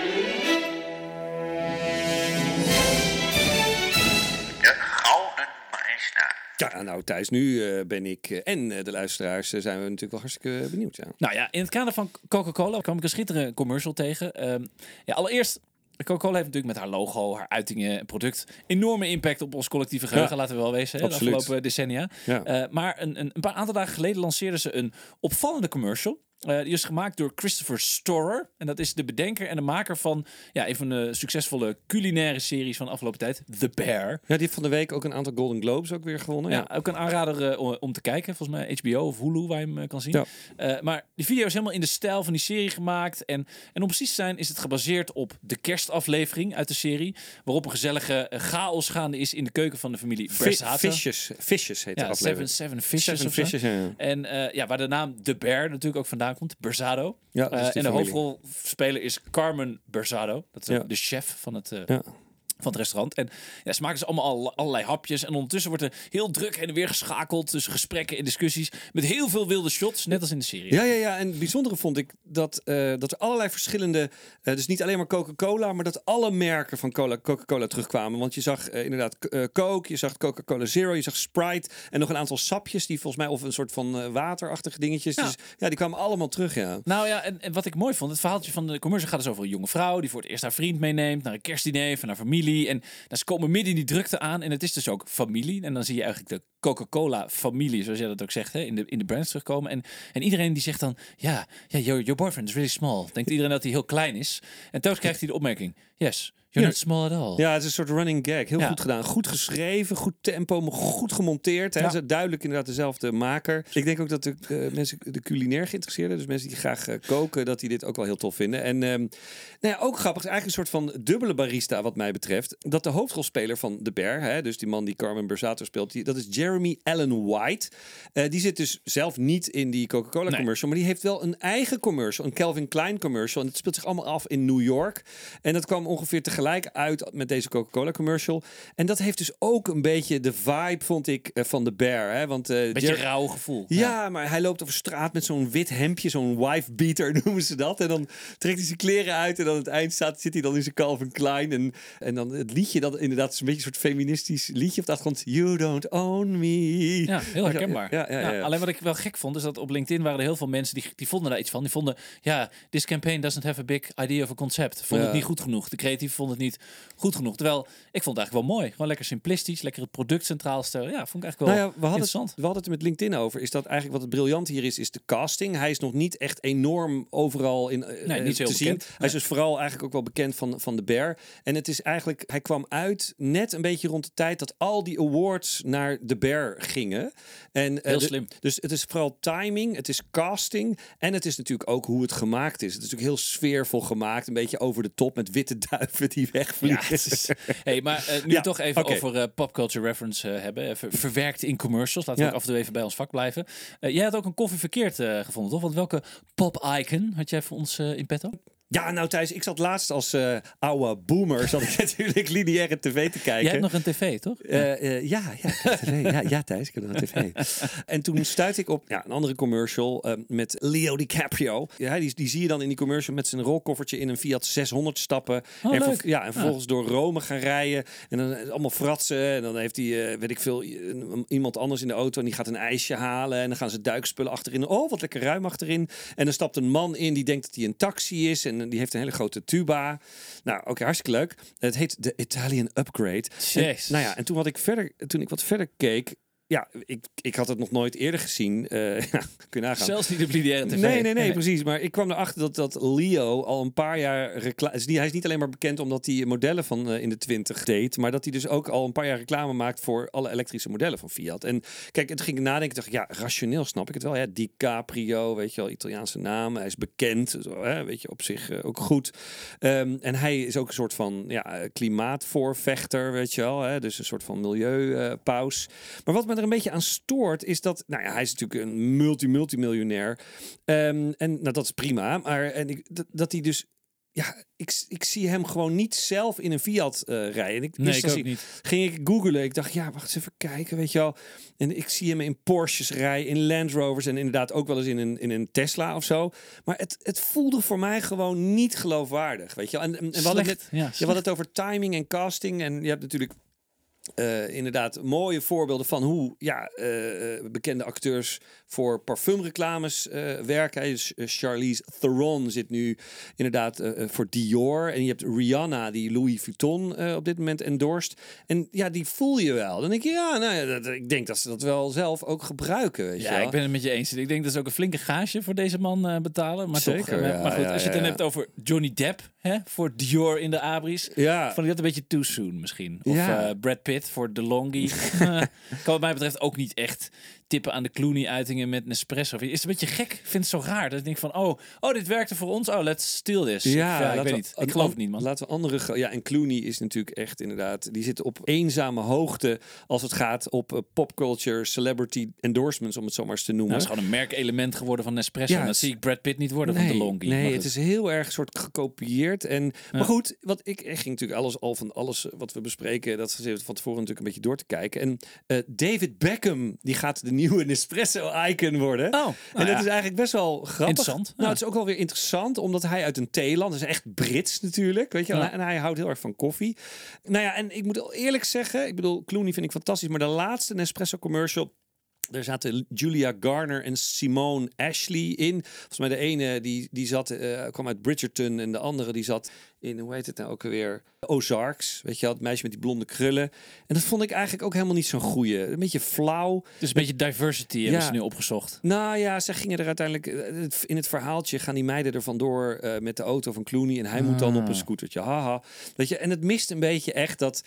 Ja, nou Thijs, nu eh, ben ik eh, en eh, de luisteraars zijn we natuurlijk wel hartstikke benieuwd. Ja. Nou ja, in het kader van Coca-Cola kwam ik een schitterende commercial tegen. Ehm, ja, allereerst, Coca-Cola heeft natuurlijk met haar logo, haar uitingen en product enorme impact op ons collectieve geheugen, Ja, laten we wel wezen, hè, de afgelopen decennia. Ja. Maar een, een, een paar aantal dagen geleden lanceerden ze een opvallende commercial. Eh, die is gemaakt door Christopher Storer. En dat is de bedenker en de maker van ja, een van de succesvolle culinaire series van de afgelopen tijd, The Bear. Ja, die heeft van de week ook een aantal Golden Globes ook weer gewonnen. Ja, Ja. ook een aanrader eh, om- te kijken. Volgens mij HBO of Hulu, waar je hem eh, kan zien. Ja. Maar die video is helemaal in de stijl van die serie gemaakt. En, en om precies te zijn is het gebaseerd op de kerstaflevering uit de serie. Waarop een gezellige chaos gaande is in de keuken van de familie Bersata. Fishes, Fishes heet de Ja, aflevering. Seven, seven Fishes Seven. Fishes, ja. En ja, waar de naam The Bear natuurlijk ook vandaan komt. Berzado. Ja, Eh, en de hoofdrolspeler is Carmen Berzado. Dat is de chef van het, eh, Ja. Van het restaurant. En ja, ze maken ze allemaal al, allerlei hapjes. En ondertussen wordt er heel druk heen en weer geschakeld. tussen gesprekken en discussies. Met heel veel wilde shots, net als in de serie. Ja, ja, ja. En het bijzondere vond ik dat, eh, dat er allerlei verschillende... eh, dus niet alleen maar Coca-Cola, maar dat alle merken van cola- Coca-Cola terugkwamen. Want je zag eh, inderdaad Coke, je zag Coca-Cola Zero, je zag Sprite... en nog een aantal sapjes die volgens mij... of een soort van waterachtige dingetjes. Ja. Dus ja, die kwamen allemaal terug, ja. Nou ja, en, en wat ik mooi vond, het verhaaltje van de commercial gaat dus over een jonge vrouw die voor het eerst haar vriend meeneemt naar een kerstdiner van haar familie. En nou, ze komen midden in die drukte aan en het is dus ook familie. En dan zie je eigenlijk de Coca-Cola familie, zoals jij dat ook zegt, hè, in, de, in de brands terugkomen. En, en iedereen die zegt dan, ja, ja your, your boyfriend is really small. Denkt iedereen dat hij heel klein is. En telkens krijgt hij de opmerking, yes, you're not small at all. Ja, het is een soort running gag. Heel goed gedaan. Goed geschreven, goed tempo, goed gemonteerd. Hè. Ze duidelijk inderdaad dezelfde maker. Ik denk ook dat de eh, mensen, de culinair geïnteresseerden, dus mensen die graag eh, koken, dat die dit ook wel heel tof vinden. En ehm, nou ja, ook grappig, eigenlijk een soort van dubbele barista wat mij betreft. Dat de hoofdrolspeler van The Bear, hè, dus die man die Carmen Bersato speelt, die, dat is Jeremy Allen White. Eh, die zit dus zelf niet in die Coca-Cola Nee. commercial, maar die heeft wel een eigen commercial, een Calvin Klein commercial. En het speelt zich allemaal af in New York. En dat kwam ongeveer tegelijk uit met deze Coca-Cola commercial. En dat heeft dus ook een beetje de vibe, vond ik, eh, van The Bear. Hè? Want, eh, Beetje Jer- rauw gevoel. ja, maar hij loopt over straat met zo'n wit hemdje, zo'n wife beater noemen ze dat. En dan trekt hij zijn kleren uit en aan het eind staat, zit hij dan in zijn Calvin Klein. En, en dan het liedje, dat inderdaad is een beetje een soort feministisch liedje op de achtergrond. You don't own me. Ja, heel herkenbaar. Ja, ja, ja. Alleen wat ik wel gek vond, is dat op LinkedIn waren er heel veel mensen die, die vonden daar iets van. Die vonden, ja, this campaign doesn't have a big idea of a concept. Vond het niet goed genoeg. De creatief vond het niet goed genoeg. Terwijl, ik vond het eigenlijk wel mooi. Gewoon lekker simplistisch, lekker het product centraal stellen. Ja, vond ik eigenlijk wel Nou ja, we hadden, interessant. het, we hadden het met LinkedIn over. Is dat eigenlijk wat het briljant hier is, is de casting. Hij is nog niet echt enorm overal in eh, Nee, niet zo te zien. bekend. Hij is dus vooral eigenlijk ook wel bekend van, van de Bear. En het is eigenlijk, hij kwam uit net een beetje rond de tijd dat al die awards naar de Bear gingen. En, eh, Heel de- slim. Dus het is vooral timing, het is casting en het is natuurlijk ook hoe het gemaakt is. Het is natuurlijk heel sfeervol gemaakt, een beetje over de top met witte duiven die Ja, wegvliegen. het is- hey, maar eh, nu Ja, toch even over eh, popculture reference eh, hebben. Even verwerkt in commercials. Laten we Ja. ook af en toe even bij ons vak blijven. Jij had ook een koffie verkeerd gevonden, toch? Want welke pop-icon had jij voor ons in petto? Ja, nou Thijs, ik zat laatst als eh oude boomer, zat ik natuurlijk lineaire tv te kijken. Jij hebt nog een tv, toch? Eh, eh, ja, ja, tv. ja, ja, Thijs, ik heb nog een tv. en toen stuitte ik op ja, een andere commercial met Leo DiCaprio. Ja, die, die zie je dan in die commercial met zijn rolkoffertje in een Fiat 600 stappen. Oh, en, leuk. ja, en vervolgens door Rome gaan rijden. En dan allemaal fratsen. En dan heeft hij, weet ik veel, iemand anders in de auto. En die gaat een ijsje halen. En dan gaan ze duikspullen achterin. Oh, wat lekker ruim achterin. En dan stapt een man in die denkt dat hij een taxi is. En die heeft een hele grote tuba. Nou, oké, hartstikke leuk. Het heet de Italian Upgrade. En, nou ja, en toen, wat ik verder, toen ik wat verder keek, ja, ik, ik had het nog nooit eerder gezien. Ja, kun je nagaan. Zelfs niet op lineaire tv. Nee, nee, nee, precies. Maar ik kwam erachter dat, dat Leo al een paar jaar reclame... Hij is niet alleen maar bekend omdat hij modellen van eh, in de 20 deed, maar dat hij dus ook al een paar jaar reclame maakt voor alle elektrische modellen van Fiat. En kijk, het ging ik nadenken, dacht ik, ja, rationeel snap ik het wel. Ja, DiCaprio, weet je wel, Italiaanse naam. Hij is bekend, zo, hè, weet je, op zich eh, ook goed. Ehm, en hij is ook een soort van ja, klimaatvoorvechter, weet je wel. Hè? Dus een soort van milieupaus. maar wat me er een beetje aan stoort, is dat, nou ja, hij is natuurlijk een multi-multimiljonair. Ehm, en nou, dat is prima. Maar en ik, dat, dat hij dus ja, ik, ik zie hem gewoon niet zelf in een Fiat eh, rijden. En ik, Nee, eerst ik ook niet. ging ik googlen. Ik dacht, ja, wacht eens even kijken, weet je wel. En ik zie hem in Porsches rijden, in Land Rovers en inderdaad ook wel eens in een, in een Tesla of zo. Maar het, het voelde voor mij gewoon niet geloofwaardig, weet je wel. En, en, en we hadden net, ja, je had het over timing en casting. En je hebt natuurlijk inderdaad mooie voorbeelden van hoe ja, eh, eh, bekende acteurs voor parfumreclames eh, werken. Dus, Charlize Theron zit nu inderdaad eh, voor Dior. En je hebt Rihanna die Louis Vuitton op dit moment endorst. En ja, die voel je wel. Dan denk je, ja, nou, ja, dat, ik denk dat ze dat wel zelf ook gebruiken. Weet je Ja, wel. ik ben het met je eens. Ik denk dat ze ook een flinke gage voor deze man betalen. Maar toch, Zeker, ja, maar goed, ja, als je het dan hebt over Johnny Depp hè, voor Dior in de Abris. Ja. Vond ik dat een beetje too soon misschien. Of Ja. Brad Pitt voor DeLonghi. Kan wat mij betreft ook niet echt tippen aan de Clooney-uitingen met Nespresso. Is het een beetje gek? Ik vind het zo raar. Dat ik denk van, oh, oh dit werkte voor ons. Oh, let's steal this. Ja, ik, ja, ik laten weet we- niet. Ik geloof het niet, man. Laten we andere... Ja, en Clooney is natuurlijk echt inderdaad... Die zit op eenzame hoogte als het gaat op eh, popculture, celebrity endorsements, om het zo maar eens te noemen. Nou, het is gewoon een merkelement geworden van Nespresso. Ja, en dat zie ik Brad Pitt niet worden van nee, DeLonghi. nee het is heel erg soort gekopieerd. En, Maar goed, wat ik, ik ging natuurlijk alles al van alles wat we bespreken, dat we van tevoren natuurlijk een beetje door te kijken. En eh, David Beckham, die gaat de nieuwe Nespresso-icon worden. Oh, nou en dat ja. is eigenlijk best wel grappig. Interessant, Nou, ja. het is ook wel weer interessant, omdat hij uit een theeland is echt Brits natuurlijk, weet je. Ja. En hij houdt heel erg van koffie. Nou ja, en ik moet eerlijk zeggen, ik bedoel, Clooney vind ik fantastisch, maar de laatste Nespresso er zaten Julia Garner en Simone Ashley in. Volgens mij de ene die, die zat, eh, kwam uit Bridgerton en de andere die zat in, hoe heet het nou ook alweer? Ozarks, weet je wel, het meisje met die blonde krullen. En dat vond ik eigenlijk ook helemaal niet zo'n goeie. Een beetje flauw. Dus een beetje diversity hebben ze nu opgezocht. Nou ja, ze gingen er uiteindelijk eh, in het verhaaltje gaan die meiden er vandoor eh, met de auto van Clooney en hij moet dan op een scootertje. Haha. Weet je, en het mist een beetje echt dat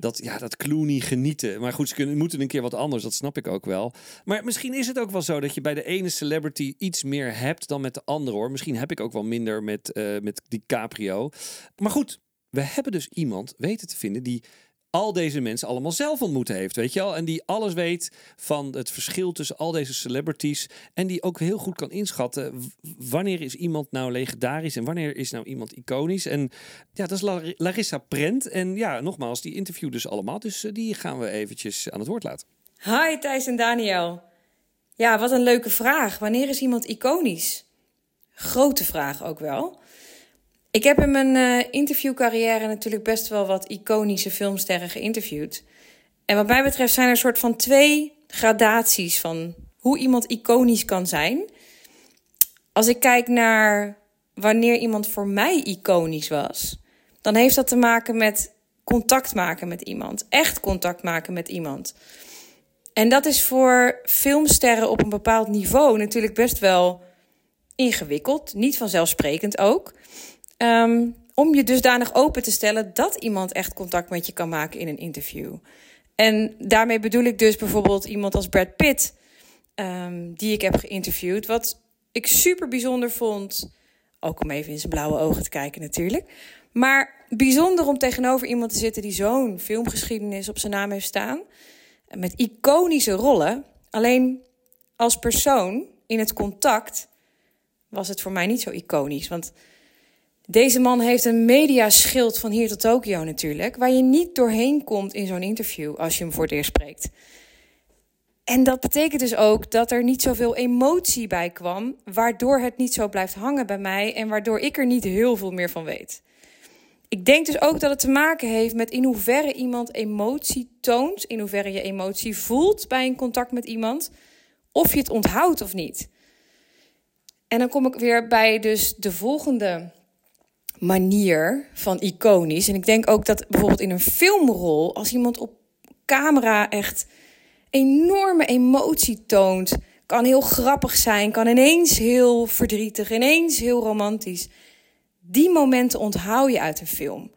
dat ja, dat Clooney genieten. Maar goed, ze kunnen, moeten een keer wat anders, dat snap ik ook wel. Maar misschien is het ook wel zo dat je bij de ene celebrity iets meer hebt dan met de andere hoor. Misschien heb ik ook wel minder met, eh met DiCaprio. Maar goed, we hebben dus iemand weten te vinden die al deze mensen allemaal zelf ontmoet heeft, weet je wel? En die alles weet van het verschil tussen al deze celebrities en die ook heel goed kan inschatten wanneer is iemand nou legendarisch en wanneer is nou iemand iconisch. En ja, dat is Lar- Larissa Prent. En ja, nogmaals, die interview dus allemaal. Dus eh, die gaan we eventjes aan het woord laten. Hi Thijs en Daniel. Ja, wat een leuke vraag. Wanneer is iemand iconisch? Grote vraag ook wel. Ik heb in mijn eh, interviewcarrière natuurlijk best wel wat iconische filmsterren geïnterviewd. En wat mij betreft zijn er een soort van twee gradaties van hoe iemand iconisch kan zijn. Als ik kijk naar wanneer iemand voor mij iconisch was, dan heeft dat te maken met contact maken met iemand. Echt contact maken met iemand. En dat is voor filmsterren op een bepaald niveau natuurlijk best wel ingewikkeld. Niet vanzelfsprekend ook. Ehm, om je dusdanig open te stellen dat iemand echt contact met je kan maken in een interview. En daarmee bedoel ik dus bijvoorbeeld iemand als Brad Pitt, ehm, die ik heb geïnterviewd. Wat ik super bijzonder vond, ook om even in zijn blauwe ogen te kijken natuurlijk. Maar bijzonder om tegenover iemand te zitten die zo'n filmgeschiedenis op zijn naam heeft staan. Met iconische rollen. Alleen als persoon in het contact was het voor mij niet zo iconisch. Want deze man heeft een mediaschild van hier tot Tokio natuurlijk. Waar je niet doorheen komt in zo'n interview als je hem voor het eerst spreekt. En dat betekent dus ook dat er niet zoveel emotie bij kwam. Waardoor het niet zo blijft hangen bij mij. En waardoor ik er niet heel veel meer van weet. Ik denk dus ook dat het te maken heeft met in hoeverre iemand emotie toont. In hoeverre je emotie voelt bij een contact met iemand. Of je het onthoudt of niet. En dan kom ik weer bij dus de volgende manier van iconisch. En ik denk ook dat bijvoorbeeld in een filmrol, als iemand op camera echt enorme emotie toont. Kan heel grappig zijn, kan ineens heel verdrietig, ineens heel romantisch. Die momenten onthoud je uit een film.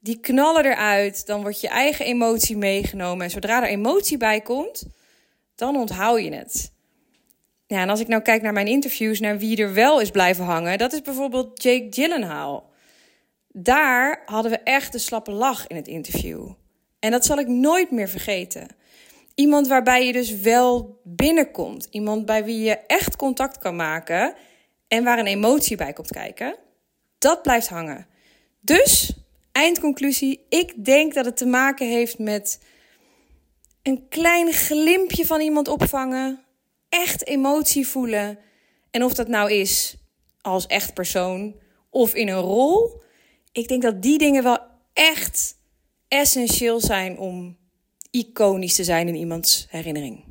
Die knallen eruit, dan wordt je eigen emotie meegenomen. En zodra er emotie bij komt, dan onthoud je het. Ja, en als ik nou kijk naar mijn interviews, naar wie er wel is blijven hangen, dat is bijvoorbeeld Jake Gyllenhaal. Daar hadden we echt een slappe lach in het interview. En dat zal ik nooit meer vergeten. Iemand waarbij je dus wel binnenkomt. Iemand bij wie je echt contact kan maken en waar een emotie bij komt kijken. Dat blijft hangen. Dus, eindconclusie, ik denk dat het te maken heeft met een klein glimpje van iemand opvangen, echt emotie voelen. En of dat nou is als echt persoon of in een rol, ik denk dat die dingen wel echt essentieel zijn om iconisch te zijn in iemands herinnering.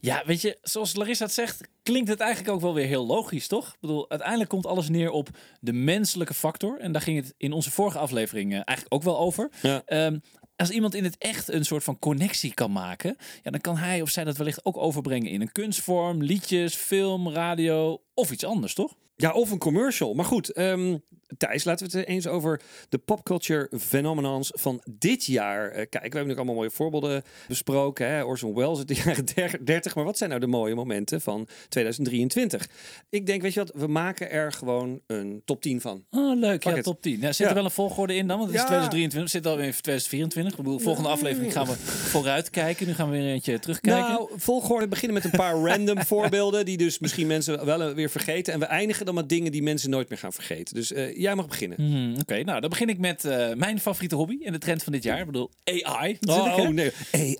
Ja, weet je, zoals Larissa het zegt, klinkt het eigenlijk ook wel weer heel logisch, toch? Ik bedoel, uiteindelijk komt alles neer op de menselijke factor. En daar ging het in onze vorige aflevering eh, eigenlijk ook wel over. Ja. Ehm, als iemand in het echt een soort van connectie kan maken, ja, dan kan hij of zij dat wellicht ook overbrengen in een kunstvorm, liedjes, film, radio of iets anders, toch? Ja, of een commercial. Maar goed, ehm, Thijs, laten we het eens over de popculture phenomenons van dit jaar eh, kijken. We hebben nu allemaal mooie voorbeelden besproken. Hè? Orson Welles uit de jaren der- 30. Maar wat zijn nou de mooie momenten van 2023? Ik denk, weet je wat, we maken er gewoon een top 10 van. Oh, leuk. Pak ja, het. top 10. Ja, zit Ja. er wel een volgorde in dan? Want het is Ja. 2023, we zitten alweer in 2024. Ik bedoel, volgende aflevering gaan we vooruit kijken. Nu gaan we weer eentje terugkijken. Nou, volgorde beginnen met een paar random voorbeelden die dus misschien mensen wel weer vergeten. En we eindigen dan met dingen die mensen nooit meer gaan vergeten. Dus eh, jij mag beginnen. Hmm, Oké, nou dan begin ik met eh, mijn favoriete hobby en de trend van dit jaar. Ik bedoel, AI. hè? Oh nee,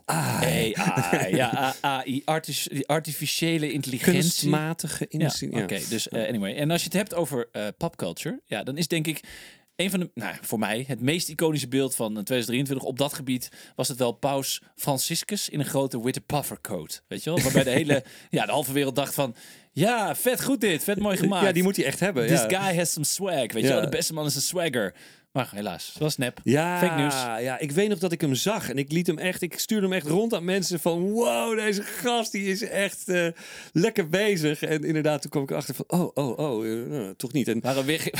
AI. AI, ja, AI, artis- die artificiële intelligentie. Kunstmatige Ja, instelling. Oké, dus eh, anyway. En als je het hebt over eh popculture, ja, dan is denk ik een van de, nou, voor mij het meest iconische beeld van eh, 2023 op dat gebied was het wel Paus Franciscus in een grote witte puffercoat, weet je wel, waarbij de hele, ja, de halve wereld dacht van, ja, vet goed dit, vet mooi gemaakt. Ja, die moet hij echt hebben. This ja. guy has some swag, weet je wel, de beste man is een swagger. Maar helaas, het was nep. Ja, Fake news. ja, ik weet nog dat ik hem zag en ik liet hem echt, ik stuurde hem echt rond aan mensen van, wow, deze gast die is echt eh, lekker bezig. En inderdaad, toen kwam ik erachter van, oh, oh, oh, eh, eh, toch niet. En we weer, ge-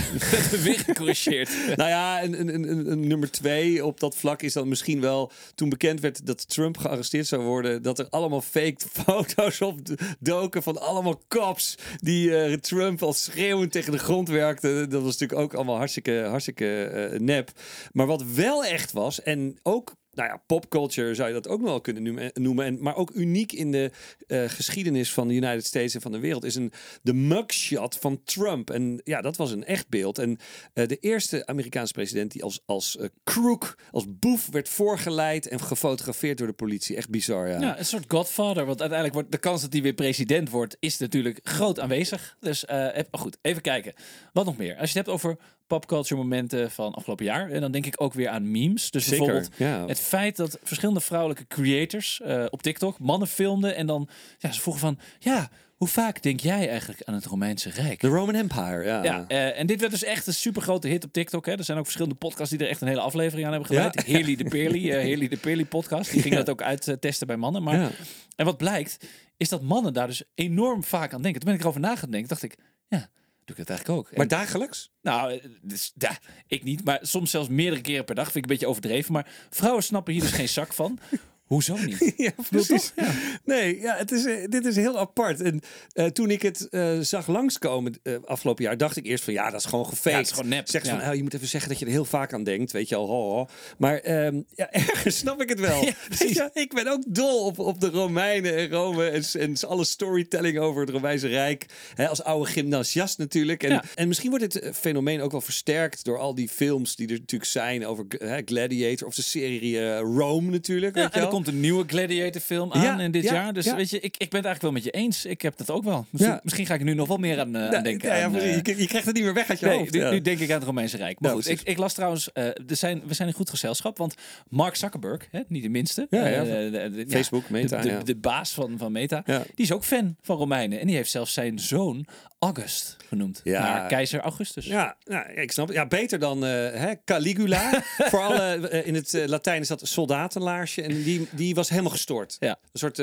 we weer gecorrigeerd. nou ja, een, een, een, een nummer twee op dat vlak is dan misschien wel toen bekend werd dat Trump gearresteerd zou worden, dat er allemaal fake foto's op doken van allemaal cops die eh, Trump al schreeuwend tegen de grond werkten. Dat was natuurlijk ook allemaal hartstikke, hartstikke nep. Maar wat wel echt was en ook nou ja, popculture zou je dat ook nog wel kunnen noemen. en, maar ook uniek in de eh, geschiedenis van de United States en van de wereld is een, de mugshot van Trump. En ja, dat was een echt beeld. En eh, de eerste Amerikaanse president die als, als eh, crook, als boef werd voorgeleid en gefotografeerd door de politie. Echt bizar, ja. Ja, een soort godfather. Want uiteindelijk wordt de kans dat hij weer president wordt, is natuurlijk groot aanwezig. Dus eh, oh goed, even kijken. Wat nog meer? Als je het hebt over popculture momenten van afgelopen jaar, en dan denk ik ook weer aan memes. Dus Zeker, bijvoorbeeld ja. het feit dat verschillende vrouwelijke creators eh, op TikTok mannen filmden en dan ja, ze vroegen van, ja, hoe vaak denk jij eigenlijk aan het Romeinse Rijk? De Roman Empire, ja. Ja, eh, en dit werd dus echt een super grote hit op TikTok. Hè. Er zijn ook verschillende podcasts die er echt een hele aflevering aan hebben gewijd. Ja. Heerly de Peerly, eh Heerly de Peerly podcast. Die ging dat ook uittesten bij mannen. Maar. En wat blijkt, is dat mannen daar dus enorm vaak aan denken. Toen ben ik erover na gaan denken, dacht ik, ja, doe ik dat eigenlijk ook. En- Maar dagelijks? nou, eh, dus, ja, ik niet, maar soms zelfs meerdere keren per dag. Vind ik een beetje overdreven. Maar vrouwen snappen hier dus geen zak van. Hoezo niet? Ja, precies. Nee, ja, het is, eh, dit is heel apart. En eh, toen ik het eh, zag langskomen eh, afgelopen jaar, dacht ik eerst van ja, dat is gewoon gefaked. Ja, is gewoon nep. Zegt Ja. van, oh, je moet even zeggen dat je er heel vaak aan denkt, weet je al. Ho, ho. Maar ehm, ja, ergens snap ik het wel. Ja, ik ben ook dol op, op de Romeinen en Rome en, en alle storytelling over het Romeinse Rijk. Hè, als oude gymnasiast natuurlijk. En, en misschien wordt dit fenomeen ook wel versterkt door al die films die er natuurlijk zijn over Gladiator of de serie Rome natuurlijk. Ja, weet je. Komt een nieuwe Gladiator film aan in dit ja, jaar. Dus weet je, ik, ik ben het eigenlijk wel met je eens. Ik heb dat ook wel. Misschien, Ja. misschien ga ik er nu nog wel meer aan, eh, aan denken. Aan, eh, je, je krijgt het niet meer weg uit je Nee, hoofd. nu, denk ik aan het Romeinse Rijk. Maar Ja, goed, ik, ik las trouwens, eh, er zijn, we zijn in goed gezelschap, want Mark Zuckerberg, hè, niet de minste, Facebook, Meta, de, de, ja. de baas van, van Meta, die is ook fan van Romeinen. En die heeft zelfs zijn zoon August genoemd. Ja. Naar keizer Augustus. Ja, nou, ik snap het. Ja, beter dan eh, hè, Caligula. Voor alle, eh, in het eh, Latijn is dat soldatenlaarsje. En die, die was helemaal gestoord. Ja. Een soort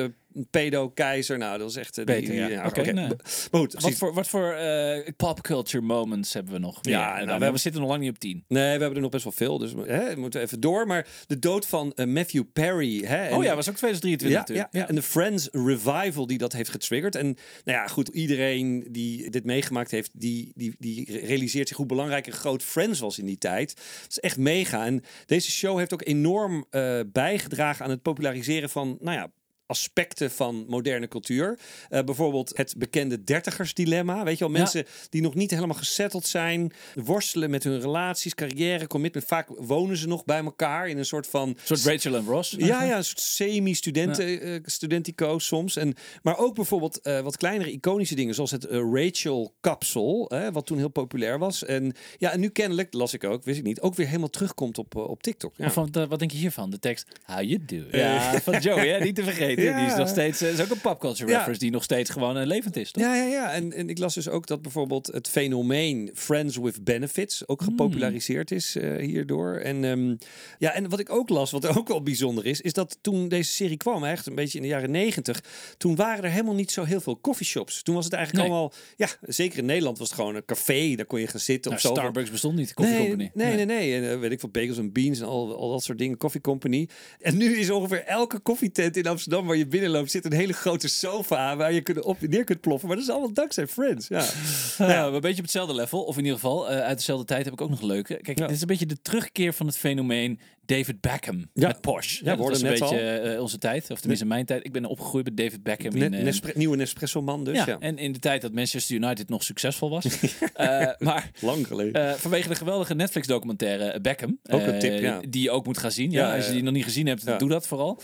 pedo-keizer. Nou, dat was echt... eh, Beter, die, ja. Oké, oké. nee. Maar goed, Wat voor, wat voor eh, pop culture moments hebben we nog? Ja, Meer? nou, Nou, we zitten nog lang niet op tien. Nee, we hebben er nog best wel veel. Dus hè, we moeten even door. Maar de dood van eh, Matthew Perry. Hè, en- Oh ja, was ook 2023 Ja, natuurlijk. ja, ja, en de Friends revival die dat heeft getriggerd. En nou ja, goed, iedereen die dit meegemaakt heeft, die, die, die realiseert zich hoe belangrijk en groot Friends was in die tijd. Dat is echt mega. En deze show heeft ook enorm eh, bijgedragen aan het populariseren van, nou ja, aspecten van moderne cultuur. Eh, bijvoorbeeld het bekende dertigersdilemma. Weet je wel, Ja. mensen die nog niet helemaal gesetteld zijn, worstelen met hun relaties, carrière, commitment. Vaak wonen ze nog bij elkaar in een soort van Een soort Rachel en Ross. ja, ja, een soort semi-studenten, eh, studentico soms. En, maar ook bijvoorbeeld eh, wat kleinere iconische dingen, zoals het Rachel-kapsel, wat toen heel populair was. En ja, en nu kennelijk, las ik ook, wist ik niet, ook weer helemaal terugkomt op, op TikTok. Ja. Van, wat denk je hiervan? De tekst How you do? Ja, van Joey, hè? niet te vergeten. Ja. Die is nog steeds, eh, is ook een popculture Ja. reference die nog steeds gewoon eh, levend is, toch? Ja, ja, ja. En, en ik las dus ook dat bijvoorbeeld het fenomeen Friends with Benefits ook Hmm. gepopulariseerd is eh, hierdoor. En, ehm, ja, en wat ik ook las, wat ook wel bijzonder is, is dat toen deze serie kwam, echt een beetje in de jaren negentig, toen waren er helemaal niet zo heel veel coffeeshops. Toen was het eigenlijk Nee. allemaal, ja, zeker in Nederland was het gewoon een café, daar kon je gaan zitten Nou, of zo. Starbucks bestond niet, de Nee, Company. nee, nee, nee. En weet ik veel, bagels en beans en al, al dat soort dingen. Coffee Company. En nu is ongeveer elke koffietent in Amsterdam waar je binnenloopt, zit een hele grote sofa waar je kunt op neer kunt ploffen. Maar dat is allemaal dankzij Friends. Ja. Nou ja, een beetje op hetzelfde level. Of in ieder geval, eh, uit dezelfde tijd heb ik ook nog leuke. Kijk, Ja. dit is een beetje de terugkeer van het fenomeen David Beckham Ja. met Porsche. Ja, we dat was een beetje eh, onze tijd. Of tenminste mijn tijd. Ik ben opgegroeid met David Beckham. Ne- in, Nespre- nieuwe Nespresso-man dus. ja, Ja, en in de tijd dat Manchester United nog succesvol was. Eh, maar Lang geleden. vanwege de geweldige Netflix-documentaire Beckham. Ook een tip, ja. Die je ook moet gaan zien. Ja, Ja, als je ja. die nog niet gezien hebt, Ja. doe dat vooral.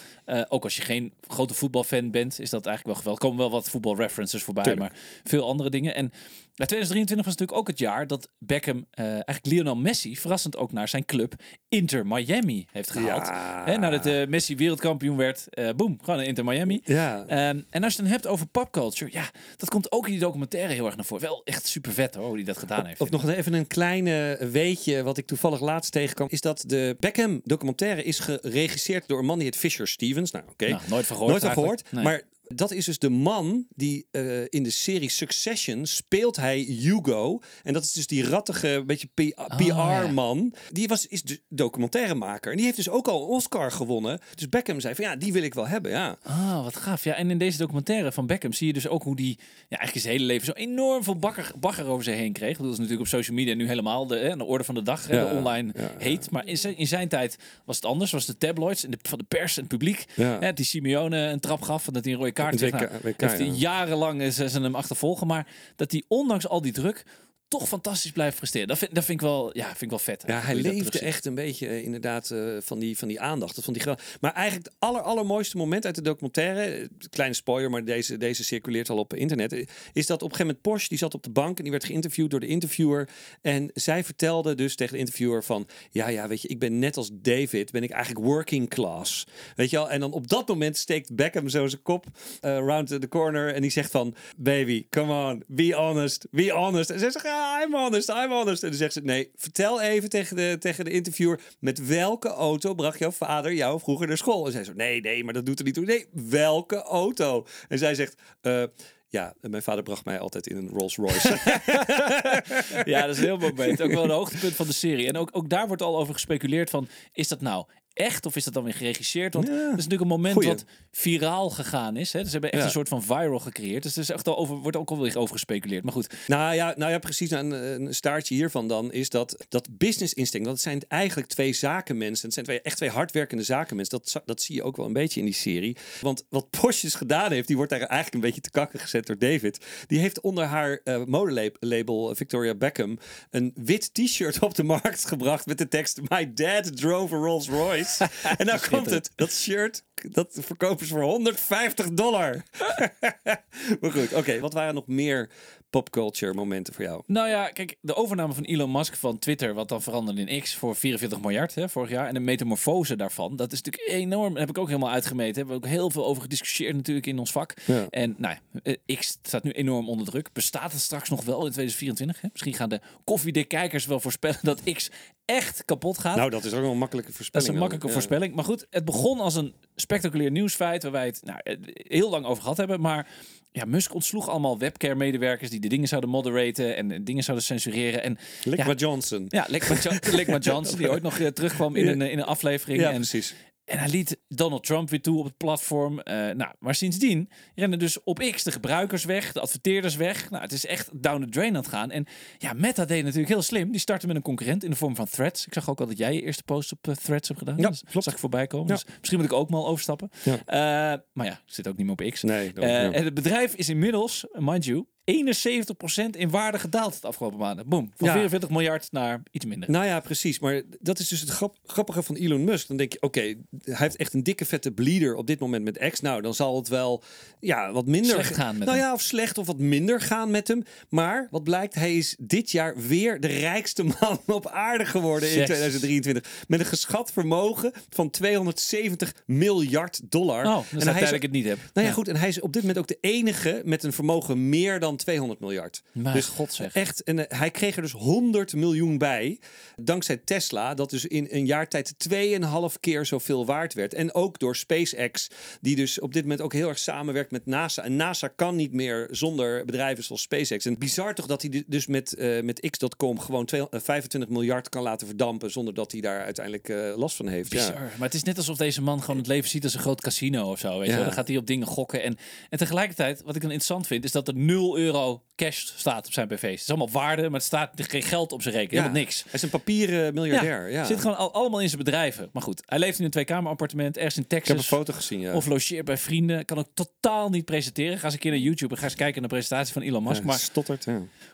Ook als je geen grote voetbalfan bent, is dat eigenlijk wel geweldig. Er komen wel wat voetbalreferences voorbij, Tuurlijk. maar veel andere dingen. En ja, 2023 was natuurlijk ook het jaar dat Beckham eh, eigenlijk Lionel Messi verrassend ook naar zijn club Inter Miami heeft gehaald. Ja. Nadat eh, Messi wereldkampioen werd, eh boem, gewoon naar Inter Miami. ja. Ehm, en als je het dan hebt over popculture, ja, dat komt ook in die documentaire heel erg naar voren. Wel echt super vet hoor, hoe die dat gedaan heeft. Of nog even een kleine weetje wat ik toevallig laatst tegenkwam. Is dat de Beckham documentaire is geregisseerd door een man die heet Fisher Stevens. Nou oké. Nou, nooit van gehoord. Nooit van gehoord. Nee. Maar dat is dus de man die eh, in de serie Succession speelt hij Hugo. En dat is dus die rattige, beetje Oh, PR-man. Die was, is de documentairemaker. En die heeft dus ook al een Oscar gewonnen. Dus Beckham zei van ja, die wil ik wel hebben. Ja. Ah, wat gaaf. Ja, en in deze documentaire van Beckham zie je dus ook hoe die ja, eigenlijk zijn hele leven zo enorm veel bakker, bagger over zich heen kreeg. Dat is natuurlijk op social media nu helemaal de, hè, de orde van de dag, hè, Ja, de online ja, heet. Maar in zijn, in zijn tijd was het anders. Was de tabloids en de, van de pers en het publiek. Hè, die Simeone een trap gaf en dat hij een rode WK, Nou, WK, heeft ja. jarenlang is, ze hem achtervolgen. Maar dat hij ondanks al die druk toch fantastisch blijft presteren. Dat vind, dat vind ik wel, ja, vind ik wel vet. Ja, hij leefde echt een beetje eh, inderdaad eh, van, die, van die aandacht. Van die maar eigenlijk het aller, allermooiste moment uit de documentaire, eh, kleine spoiler, maar deze, deze circuleert al op internet, is dat op een gegeven moment Porsche, die zat op de bank en die werd geïnterviewd door de interviewer. En zij vertelde dus tegen de interviewer van, ja, ja, weet je, ik ben net als David, ben ik eigenlijk working class. Weet je wel? En dan op dat moment steekt Beckham zo zijn kop round the corner en die zegt van, baby, come on, be honest, be honest. En zij zegt, ja, I'm honest, I'm honest. En dan zegt ze, nee, vertel even tegen de, tegen de interviewer, met welke auto bracht jouw vader jou vroeger naar school? En zij zo, nee, nee, maar dat doet er niet toe. Nee, welke auto? En zij zegt, eh, ja, mijn vader bracht mij altijd in een Rolls Royce. Ja, dat is een heel moment. Ook wel een hoogtepunt van de serie. En ook, ook daar wordt al over gespeculeerd van... is dat nou echt of is dat dan weer geregisseerd? Want Ja. dat is natuurlijk een moment Goeie. wat viraal gegaan is. Hè? Dus ze hebben echt Ja. een soort van viral gecreëerd. Dus er is echt al over, wordt ook alweer over gespeculeerd. Maar goed, Nou ja, nou ja precies. Een, een staartje hiervan dan is dat, dat business instinct. Want het zijn eigenlijk twee zakenmensen. Het zijn twee, echt twee hardwerkende zakenmensen. Dat, dat zie je ook wel een beetje in die serie. Want wat Porsche dus gedaan heeft, die wordt daar eigenlijk een beetje te kakken gezet door David. Die heeft onder haar eh modelabel Victoria Beckham een wit t-shirt op de markt gebracht met de tekst My dad drove a Rolls Royce. Is. En nou komt het. Dat shirt, dat verkopen ze voor 150 dollar. maar goed, oké. wat waren nog meer popculture momenten voor jou? Nou ja, kijk, de overname van Elon Musk van Twitter, wat dan veranderde in X voor 44 miljard hè, vorig jaar. En de metamorfose daarvan, dat is natuurlijk enorm. Heb ik ook helemaal uitgemeten. Hebben we ook heel veel over gediscussieerd natuurlijk in ons vak. Ja. En nou, ja, eh, X staat nu enorm onder druk. Bestaat het straks nog wel in 2024? Hè? Misschien gaan de koffiedik-kijkers wel voorspellen dat X echt kapot gaat. Nou, dat is ook wel een makkelijke Dat voorspelling. is een makkelijke. Ja. voorspelling. Maar goed, het begon als een spectaculair nieuwsfeit waar wij het nou, eh, heel lang over gehad hebben. Maar ja, Musk ontsloeg allemaal webcare-medewerkers die de dingen zouden moderaten en eh, dingen zouden censureren. En Likma ja, Johnson. ja, Lekma Jo- Lekma Johnson, die ooit nog eh, terugkwam in, Ja. een, in een aflevering. Ja, en, precies. En hij liet Donald Trump weer toe op het platform. Eh, nou, maar sindsdien rennen dus op X de gebruikers weg, de adverteerders weg. Nou, het is echt down the drain aan het gaan. En ja, Meta deed natuurlijk heel slim. Die startte met een concurrent in de vorm van Threads. Ik zag ook al dat jij je eerste post op eh, Threads hebt gedaan. Ja, klopt. zag ik voorbij komen. Ja. Dus misschien moet ik ook mal overstappen. Ja. Eh, maar ja, zit ook niet meer op X. Nee, dat- ja. En het bedrijf is inmiddels, mind you, 71% in waarde gedaald het afgelopen maanden. Boom. Van Ja. 44 miljard naar iets minder. Nou ja, precies. Maar dat is dus het grap- grappige van Elon Musk. Dan denk je, oké, hij heeft echt een dikke vette bleeder op dit moment met X. Nou, dan zal het wel ja, wat minder Slecht gaan met nou hem. ja, of slecht of wat minder gaan met hem. Maar wat blijkt, hij is dit jaar weer de rijkste man op aarde geworden in Yes. 2023. Met een geschat vermogen van 270 miljard dollar. Oh, dus en hij is, ik het niet heb. nou ja, goed. En hij is op dit moment ook de enige met een vermogen meer dan 200 miljard. Dus god zeg. Echt, en eh, hij kreeg er dus 100 miljoen bij. Dankzij Tesla, dat dus in een jaar tijd 2,5 keer zoveel waard werd. En ook door SpaceX, die dus op dit moment ook heel erg samenwerkt met NASA. En NASA kan niet meer zonder bedrijven zoals SpaceX. En bizar toch dat hij du- dus met, eh, met X.com gewoon 2, eh, 25 miljard kan laten verdampen. zonder dat hij daar uiteindelijk last van heeft. Bizar. Ja. Maar het is net alsof deze man gewoon het leven ziet als een groot casino of zo. Weet? Ja. Dan gaat hij op dingen gokken. En, en tegelijkertijd, wat ik dan interessant vind, is dat er 0 euro cash staat op zijn BV's. Het is allemaal waarde, maar het staat geen geld op zijn rekening. Helemaal niks. Hij is een papieren miljardair. Ja. Zit gewoon al, allemaal in zijn bedrijven. Maar goed, hij leeft in een tweekamerappartement ergens in Ik heb een Texas. foto gezien. Ja. Of logeert bij vrienden. Kan ook totaal niet presenteren. Ga eens een keer naar YouTube en ga eens kijken naar de presentatie van Elon Musk. Maar stottert.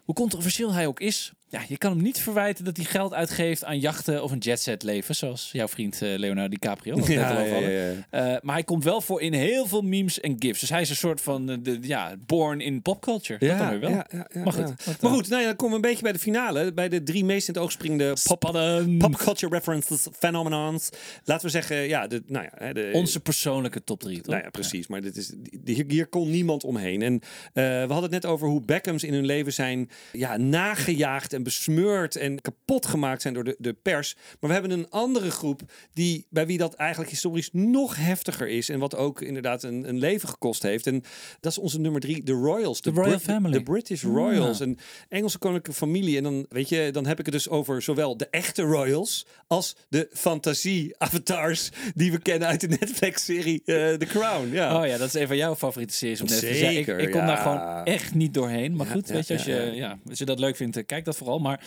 Hoe controversieel hij ook is, ja, je kan hem niet verwijten dat hij geld uitgeeft aan jachten of een jetset leven, zoals jouw vriend eh, Leonardo DiCaprio. hadden. Eh, maar hij komt wel voor in heel veel memes en gifs. Dus hij is een soort van eh, de, ja, born in popculture. dat dan weer wel. Ja, ja, ja, Maar goed, ja. maar goed nou ja, dan komen we een beetje bij de finale. Bij de drie meest in het oog springende pop, Spannend. pop culture references, phenomenons. Laten we zeggen, ja, de, nou ja, de, Onze persoonlijke top 3. nou ja, precies. Maar dit is, hier, hier kon niemand omheen. En we hadden het net over hoe Beckhams in hun leven zijn ja, nagejaagd en besmeurd en kapot gemaakt zijn door de, de pers. Maar we hebben een andere groep die, bij wie dat eigenlijk historisch nog heftiger is. En wat ook inderdaad een, een leven gekost heeft. En dat is onze nummer drie, de Royals. De, Royal Brit- family. De British Royals. Ah. Een Engelse koninklijke familie. En dan, weet je, dan heb ik het dus over zowel de echte Royals als de fantasie-avatars die we kennen uit de Netflix-serie eh, The Crown. Ja. Oh ja, dat is een van jouw favoriete series op Netflix. Ja, Zeker, ik, ik kom daar gewoon echt niet doorheen. Maar goed, weet je, als je, ja. als je dat leuk vindt, eh, kijk dat vooral. Maar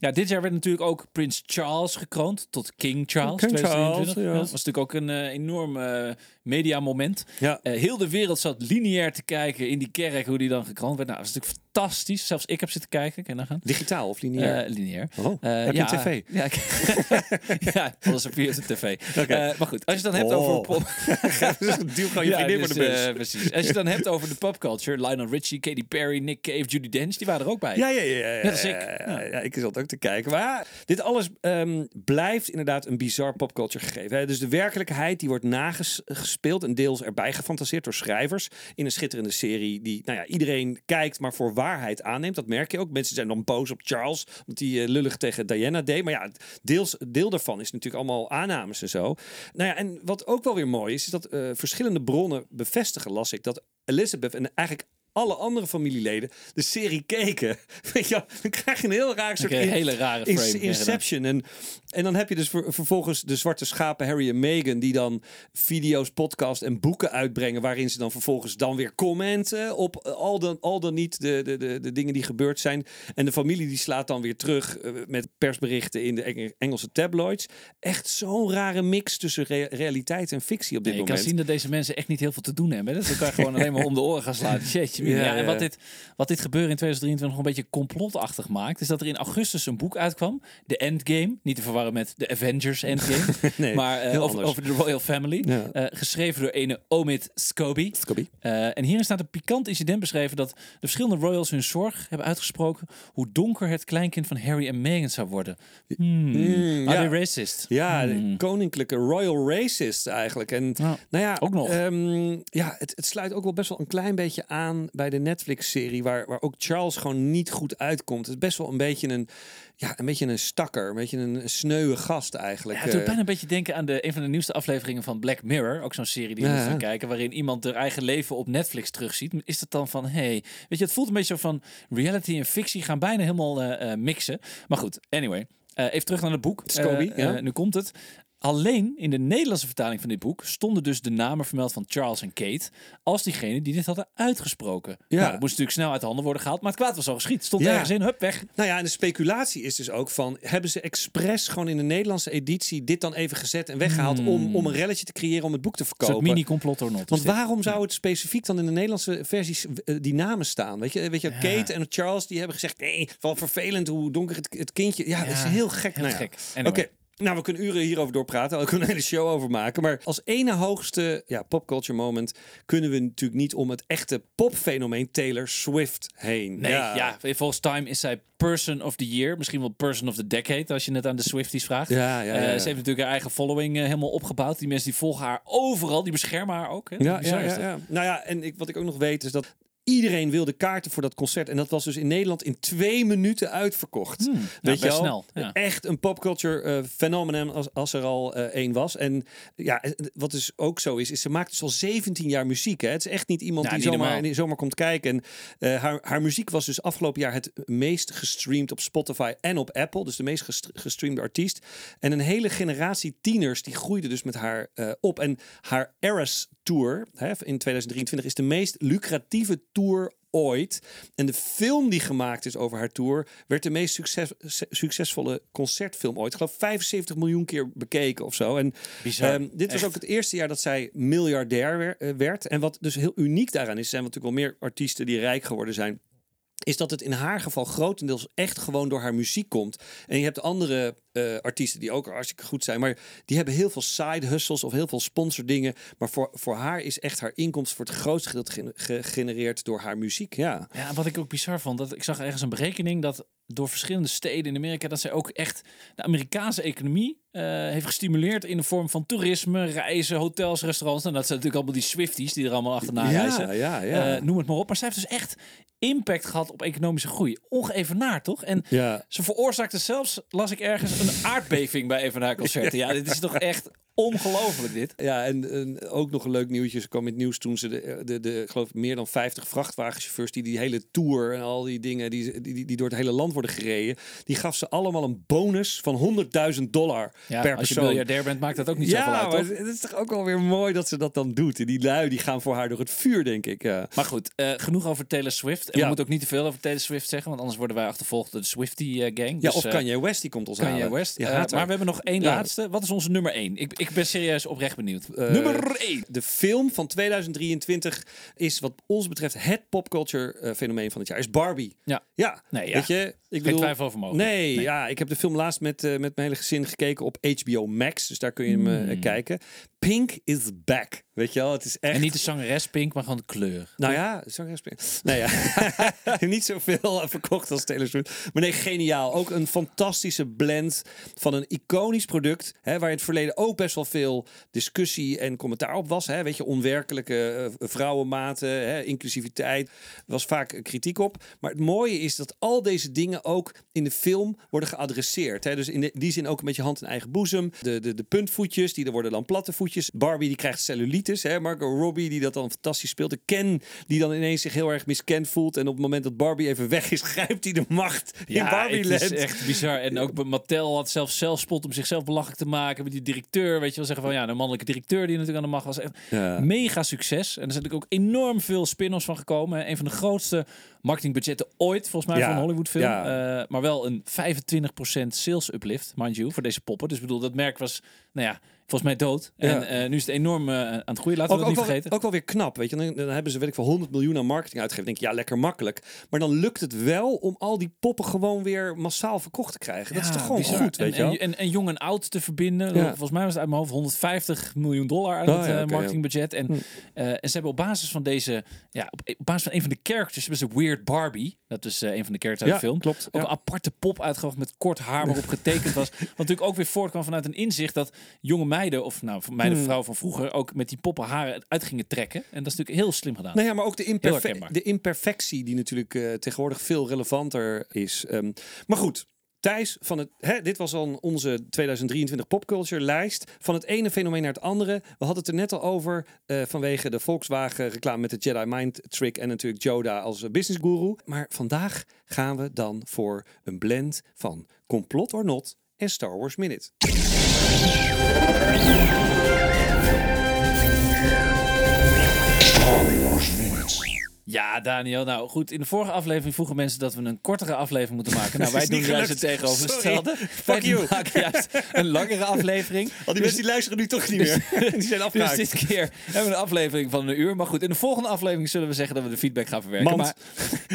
ja, dit jaar werd natuurlijk ook Prins Charles gekroond tot King Charles. King 2023. Charles, ja. Ja, dat was natuurlijk ook een eh, enorm eh mediamoment. Ja. Eh, heel de wereld zat lineair te kijken in die kerk hoe die dan gekroond werd. Nou, dat is natuurlijk fantastisch. Zelfs ik heb zitten kijken. Kan je nagaan? Digitaal of lineair? Lineair. Oh, heb je ja, een tv? Ja, ja, alles op via tv. Maar goed, als je dan hebt Oh. over... pop- dus duw gewoon je vriendin dus, voor de bus. precies. Als je dan hebt over de popculture, Lionel Richie, Katy Perry, Nick Cave, Judy Dench, die waren er ook bij. ja, ja, ja, ja, Net als ik. Ja, ja, ik zat ook te kijken. Maar dit alles ehm, blijft inderdaad een bizar popculture gegeven. Hè. Dus de werkelijkheid die wordt nagespeeld en deels erbij gefantaseerd door schrijvers in een schitterende serie die nou ja, iedereen kijkt, maar voor waarheid aanneemt. Dat merk je ook. Mensen zijn dan boos op Charles omdat hij eh, lullig tegen Diana deed. Maar ja, deels, deel daarvan is natuurlijk allemaal aannames en zo. Nou ja, en wat ook wel weer mooi is, is dat eh, verschillende bronnen bevestigen, las ik, dat Elizabeth en eigenlijk alle andere familieleden de serie keken. Weet je, dan krijg je een heel raar soort in- hele rare in- frame. Inception. En, en dan heb je dus ver- vervolgens de zwarte schapen Harry en Meghan... die dan video's, podcasts en boeken uitbrengen... waarin ze dan vervolgens dan weer commenten... op eh, al dan, al dan niet de, de, de, de dingen die gebeurd zijn. En de familie die slaat dan weer terug... eh, met persberichten in de Eng- Engelse tabloids. Echt zo'n rare mix tussen rea- realiteit en fictie op dit Nee, je kan moment. zien dat deze mensen echt niet heel veel te doen hebben. Dat ze elkaar gewoon alleen maar om de oren gaan slaan. Jeetje, Ja, Ja, en wat dit, wat dit gebeuren in 2023 nog een beetje complotachtig maakt, is dat er in augustus een boek uitkwam, The Endgame, niet te verwarren met The Avengers Endgame, Nee, maar heel over, de Royal Family, Ja. Eh, geschreven door ene Omid Scobie. Scobie. Eh, en hierin staat een pikant incident beschreven dat de verschillende royals hun zorg hebben uitgesproken hoe donker het kleinkind van Harry en Meghan zou worden. Hmm. Mm, ja. racist? Ja, Hmm. koninklijke royal racist eigenlijk. En nou ja, Ook nog. ehm, ja, het, het sluit ook wel best wel een klein beetje aan bij de Netflix-serie, waar, waar ook Charles gewoon niet goed uitkomt. Het is best wel een beetje een, ja, een beetje een stakker, een beetje een sneuwe gast eigenlijk. Ja, het doet Eh, bijna een beetje denken aan de, een van de nieuwste afleveringen van Black Mirror. Ook zo'n serie die we Ja. gaan kijken. Waarin iemand haar eigen leven op Netflix terugziet. Is het dan van, hey, weet je, het voelt een beetje zo van reality en fictie gaan bijna helemaal eh, eh, mixen. Maar goed, anyway. Eh, even terug naar het boek. Scobie, Eh, ja. eh, nu komt het. Alleen in de Nederlandse vertaling van dit boek stonden dus de namen vermeld van Charles en Kate als diegene die dit hadden uitgesproken. Ja. Nou, dat moest natuurlijk snel uit de handen worden gehaald, maar het kwaad was al geschied. Stond Ja. ergens in, hup, weg. Nou ja, en de speculatie is dus ook van... hebben ze expres gewoon in de Nederlandse editie dit dan even gezet en weggehaald... om, om een relletje te creëren om het boek te Een verkopen? mini-complot or not. Want waarom zou het specifiek dan in de Nederlandse versies eh, die namen staan? Weet je, weet je Kate en Charles die hebben gezegd... nee, wel vervelend hoe donker het, het kindje... Ja, dat is heel gek. heel nou gek. Oké, Anyway. Nou we kunnen uren hierover doorpraten. We kunnen een hele show over maken. Maar als ene hoogste ja, popculture moment... kunnen we natuurlijk niet om het echte popfenomeen Taylor Swift heen. Nee, ja. volgens Time is zij Person of the Year. Misschien wel Person of the Decade, als je het aan de Swifties vraagt. Ja, ja, ja, Eh, ze heeft natuurlijk haar eigen following eh, helemaal opgebouwd. Die mensen die volgen haar overal, die beschermen haar ook. Hè? Ja, ja, ja. Nou ja, en ik, wat ik ook nog weet is dat iedereen wilde kaarten voor dat concert. En dat was dus in Nederland in twee minuten uitverkocht. nou, best wel? snel, ja. Echt een popculture phenomenon als, als er al eh, één was. En ja, eh, wat dus ook zo is, is ze maakt dus al 17 jaar muziek. Hè. Het is echt niet iemand Ja, die, niet zomaar, die zomaar komt kijken. En haar, haar muziek was dus afgelopen jaar het meest gestreamd op Spotify en op Apple. Dus de meest gest- gestreamde artiest. En een hele generatie tieners die groeide dus met haar op. En haar Eras Tour hè, in 2023 is de meest lucratieve tour ooit. En de film die gemaakt is over haar tour werd de meest succes, su- succesvolle concertfilm ooit. Ik geloof 75 miljoen keer bekeken of zo. En ehm, dit was Echt. ook het eerste jaar dat zij miljardair eh, werd. En wat dus heel uniek daaraan is, zijn natuurlijk wel meer artiesten die rijk geworden zijn is dat het in haar geval grotendeels echt gewoon door haar muziek komt. En je hebt andere eh, artiesten die ook hartstikke goed zijn, maar die hebben heel veel side hustles of heel veel sponsordingen. Maar voor, voor haar is echt haar inkomsten voor het grootste gedeelte gene- gegenereerd door haar muziek. Ja. Ja, wat ik ook bizar vond, dat ik zag ergens een berekening dat door verschillende steden in Amerika, dat zij ook echt de Amerikaanse economie eh, heeft gestimuleerd in de vorm van toerisme, reizen, hotels, restaurants. En dat zijn natuurlijk allemaal die Swifties die er allemaal achterna reizen. ja, ja, ja. Eh, noem het maar op. Maar zij heeft dus echt impact gehad op economische groei. Ongeëvenaard, toch? En ja. ze veroorzaakte zelfs, las ik ergens, een aardbeving bij een van haar concerten. Ja, dit is toch echt ongelooflijk dit. Ja, en, en ook nog een leuk nieuwtje. Ze kwam in het nieuws toen ze de, de, de ik geloof meer dan 50 vrachtwagenchauffeurs die die hele tour en al die dingen die, die, die, door het hele land worden gereden, die gaf ze allemaal een bonus van 100.000 dollar Ja, per als je persoon. miljardair bent, maakt dat ook niet zoveel ja, uit, toch? het is toch ook wel weer mooi dat ze dat dan doet. En die lui die gaan voor haar door het vuur, denk ik. Ja. Maar goed, eh, genoeg over Taylor Swift. En Ja. we moeten ook niet te veel over Taylor Swift zeggen, want anders worden wij achtervolgd door de Swiftie-gang. Ja, of Kanye West die komt ons Kanye halen. West. Eh, haat maar we hebben nog één Ja. laatste. Wat is onze nummer één? Ik, ik ben serieus oprecht benieuwd. Eh, nummer één. De film van 2023 is wat ons betreft het popculture eh, fenomeen van het jaar. Is Barbie. Ja. Ja, Nee, ja. weet je, ik bedoel, twijfel over mogelijk. Nee, Nee. ja, ik heb de film laatst met, eh, met mijn hele gezin gekeken op HBO Max, dus daar kun je hem eh, Hmm. kijken. Pink is back, weet je wel? Het is echt. En niet de zangeres Pink, maar gewoon de kleur. Nou ja, zangeres Pink. Nee, ja. niet zoveel verkocht als Taylor Swift. Maar nee, geniaal. Ook een fantastische blend van een iconisch product. Hè, waar in het verleden ook best wel veel discussie en commentaar op was. Hè, weet je, onwerkelijke eh, vrouwenmaten, hè, inclusiviteit. was vaak kritiek op. Maar het mooie is dat al deze dingen ook in de film worden geadresseerd. Hè. Dus in de- die zin ook een beetje hand in eigen boezem. De, de, de puntvoetjes, die er worden dan platte voetjes. Barbie die krijgt cellulitis. Hè. Margot Robbie die dat dan fantastisch speelt. De Ken die dan ineens zich heel erg miskend voelt. En op het moment dat Barbie even weg is, grijpt hij de macht in Barbie het Land. is echt bizar. En ook Mattel had zelfs zelfspot om zichzelf belachelijk te maken. Met die directeur, weet je wel, zeggen van ja, de mannelijke directeur die natuurlijk aan de macht was. Echt Ja. mega succes. En er zijn natuurlijk ook enorm veel spin-offs van gekomen. hè. Een van de grootste marketingbudgetten ooit, volgens mij, Ja. voor een Hollywood film. Ja. Eh, maar wel een 25% sales uplift, mind you, voor deze poppen. Dus ik bedoel, dat merk was, nou ja, volgens mij dood. Ja. En eh, nu is het enorm eh, aan het groeien. Laten we dat niet wel, vergeten. ook wel weer knap, weet je. Dan, dan hebben ze, weet ik veel, 100 miljoen aan marketing uitgegeven. denk ik, ja, lekker makkelijk. Maar dan lukt het wel om al die poppen gewoon weer massaal verkocht te krijgen. Dat is toch gewoon bizar. goed, weet en, je en, en, en jong en oud te verbinden. Ja. Volgens mij was het uit mijn hoofd 150 miljoen dollar aan Oh, het eh, marketingbudget. En, Hm. en ze hebben op basis van deze, ja, op, op basis van een van de characters, hebben ze Weird Barbie. Dat is een van de characters uit de film. klopt. Ook een aparte pop uitgebracht met kort haar waarop getekend was. Wat natuurlijk ook weer voortkwam vanuit een inzicht dat jonge meiden, of nou, meiden, Hmm. vrouwen van vroeger, ook met die poppen haren uit gingen trekken. En dat is natuurlijk heel slim gedaan. Nou ja, maar ook de, imperfe- de imperfectie die natuurlijk eh, tegenwoordig veel relevanter is. Ehm, maar goed. Thijs, van het, hè, dit was al onze 2023 popculture lijst. Van het ene fenomeen naar het andere. We hadden het er net al over eh, vanwege de Volkswagen reclame met de Jedi Mind Trick en natuurlijk Yoda als eh, business guru. Maar vandaag gaan we dan voor een blend van Complot or Not en Star Wars Minute. Falling off Ja, Daniel. Nou goed, in de vorige aflevering vroegen mensen dat we een kortere aflevering moeten maken. Nou, wij doen juist het tegenovergestelde. Fuck you. maken juist een langere aflevering. Al die mensen die luisteren nu toch niet meer. die zijn Dus afgehaakt. dit keer hebben we een aflevering van een uur. Maar goed, in de volgende aflevering zullen we zeggen dat we de feedback gaan verwerken. Mand. Maar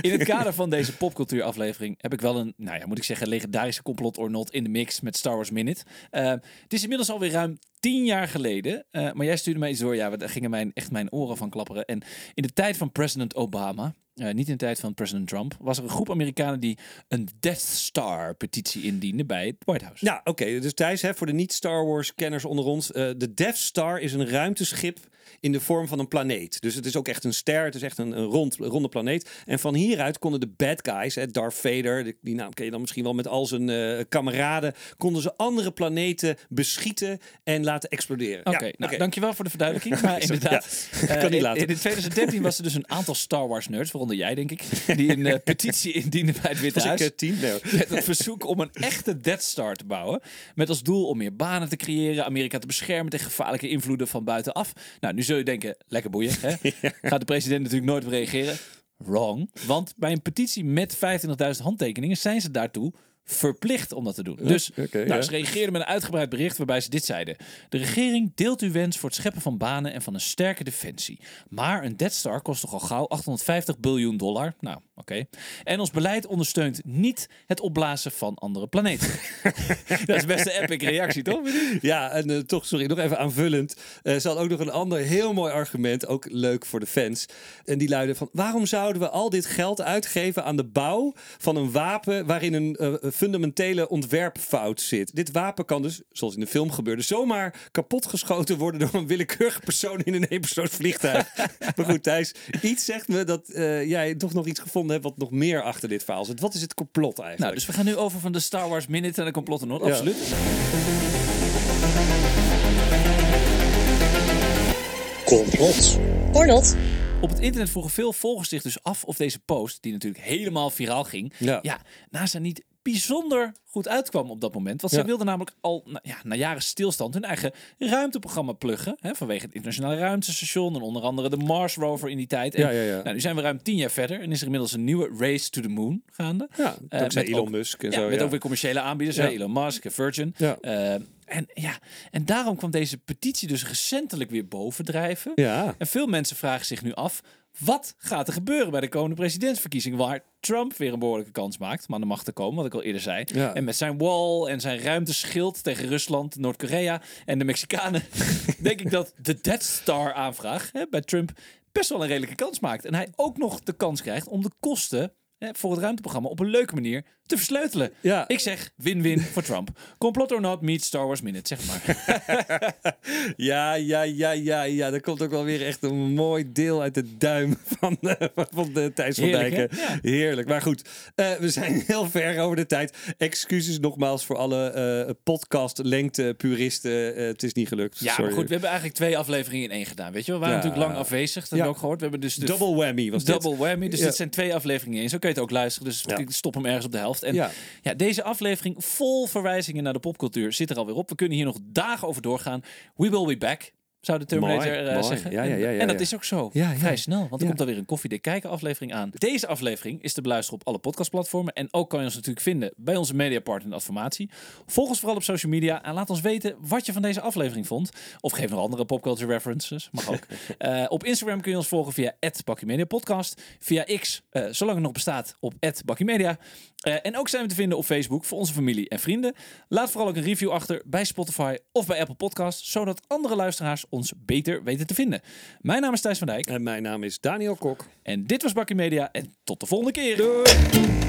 in het kader van deze popcultuuraflevering heb ik wel een, nou ja, moet ik zeggen, legendarische complot or not in de mix met Star Wars Minute. Eh, het is inmiddels alweer ruim tien jaar geleden. eh, maar jij stuurde mij iets door. Ja, daar gingen mijn, echt mijn oren van klapperen. En in de tijd van president Obama. Obama. Eh, niet in de tijd van president Trump. Was er een groep Amerikanen die een Death Star petitie indiende bij het White House. Ja, oké. Dus Thijs, hè, voor de niet-Star Wars-kenners onder ons. eh, de Death Star is een ruimteschip in de vorm van een planeet. Dus het is ook echt een ster. Het is echt een, een rond, ronde planeet. En van hieruit konden de bad guys, hè, Darth Vader, die, naam ken je dan misschien wel met al zijn eh, kameraden, konden ze andere planeten beschieten en laten exploderen. Oké, Ja, nou, dankjewel voor de verduidelijking. Maar inderdaad, Ja, kan niet laten. In, in 2013 was er dus een aantal Star Wars nerds, waaronder jij denk ik, die een eh, petitie indienden bij het Witte ik Huis. eh, tien? Nee, hoor. Met het verzoek om een echte Death Star te bouwen. Met als doel om meer banen te creëren, Amerika te beschermen tegen gevaarlijke invloeden van buitenaf. Nou, nu zul je denken, lekker boeien. Hè? Gaat de president natuurlijk nooit op reageren. Wrong. Want bij een petitie met 25.000 handtekeningen zijn ze daartoe verplicht om dat te doen. Dus oké, nou, ze reageerden met een uitgebreid bericht waarbij ze dit zeiden. De regering deelt uw wens voor het scheppen van banen en van een sterke defensie. Maar een Death Star kost toch al gauw 850 biljoen dollar? Nou, oké. En ons beleid ondersteunt niet het opblazen van andere planeten. dat is best een epic reactie, toch? Ja, en eh, toch, sorry, nog even aanvullend. Eh ze had ook nog een ander heel mooi argument, ook leuk voor de fans. En die luidde van, waarom zouden we al dit geld uitgeven aan de bouw van een wapen waarin een eh, fundamentele ontwerpfout zit? Dit wapen kan dus, zoals in de film gebeurde, zomaar kapotgeschoten worden door een willekeurige persoon in een eenpersoonsvliegtuig. maar goed, Thijs, iets zegt me dat eh, jij toch nog iets gevonden hebt wat nog meer achter dit verhaal zit. Wat is het complot eigenlijk? Nou, dus we gaan nu over van de Star Wars Minute en de complotten. Ja. Absoluut. Complot or not? Op het internet vroegen veel volgers zich dus af of deze post, die natuurlijk helemaal viraal ging, Ja. ja, NASA niet bijzonder goed uitkwam op dat moment. Want zij Ja. wilden namelijk al na, ja, na jaren stilstand hun eigen ruimteprogramma pluggen. Hè, vanwege het internationale ruimtestation en onder andere de Mars rover in die tijd. En, Ja, ja, ja. Nou, nu zijn we ruim tien jaar verder en is er inmiddels een nieuwe Race to the Moon gaande. ja, Eh, met Elon ook- Musk en zo. met ook weer commerciële aanbieders, Elon Musk, Virgin. Ja. Eh, en, ja, en daarom kwam deze petitie dus recentelijk weer bovendrijven. Ja. En veel mensen vragen zich nu af: wat gaat er gebeuren bij de komende presidentsverkiezingen? Waar Trump weer een behoorlijke kans maakt om aan de macht te komen, wat ik al eerder zei. Ja. En met zijn wall en zijn ruimteschild tegen Rusland, Noord-Korea en de Mexicanen, denk ik dat de Death Star aanvraag hè, bij Trump best wel een redelijke kans maakt. En hij ook nog de kans krijgt om de kosten hè, voor het ruimteprogramma op een leuke manier te versleutelen. Ja. Ik zeg win-win voor Trump. Complot or not meets Star Wars Minute, zeg maar. Ja, ja, ja, ja, ja. Er komt ook wel weer echt een mooi deel uit de duim van, de, van de Thijs van Heerlijk, Dijken. Ja. Heerlijk. Maar goed, eh, we zijn heel ver over de tijd. Excuses nogmaals voor alle eh podcast-lengte-puristen. Eh, het is niet gelukt. Ja, Sorry. maar goed, we hebben eigenlijk twee afleveringen in één gedaan. Weet je, we waren Ja. natuurlijk lang afwezig. Dat hebben we ook gehoord. We hebben dus de Double whammy was dit. Double whammy. Dus dit zijn twee afleveringen in. Zo kun je het ook luisteren. Dus ik stop hem ergens op de helft. En Ja. ja. deze aflevering vol verwijzingen naar de popcultuur zit er alweer op. We kunnen hier nog dagen over doorgaan. We will be back. Zou de Terminator Mooi, eh, mooi. zeggen. Ja, ja, En- ja, ja, en dat is ook zo. Vrij snel, want er komt alweer een koffiedik kijken aflevering aan. Deze aflevering is te beluisteren op alle podcastplatformen. En ook kan je ons natuurlijk vinden bij onze mediapartner in Adformatie. Volg ons vooral op social media en laat ons weten wat je van deze aflevering vond. Of geef nog andere popculture references, mag ook. Eh, op Instagram kun je ons volgen via @bakkymediapodcast. Via X, eh, zolang het nog bestaat, op @bakkymedia. Eh, en ook zijn we te vinden op Facebook voor onze familie en vrienden. Laat vooral ook een review achter bij Spotify of bij Apple Podcasts, zodat andere luisteraars ons beter weten te vinden. Mijn naam is Thijs van Dijk En mijn naam is Daniel Kok. en dit was Bakkie Media en tot de volgende keer. Doei!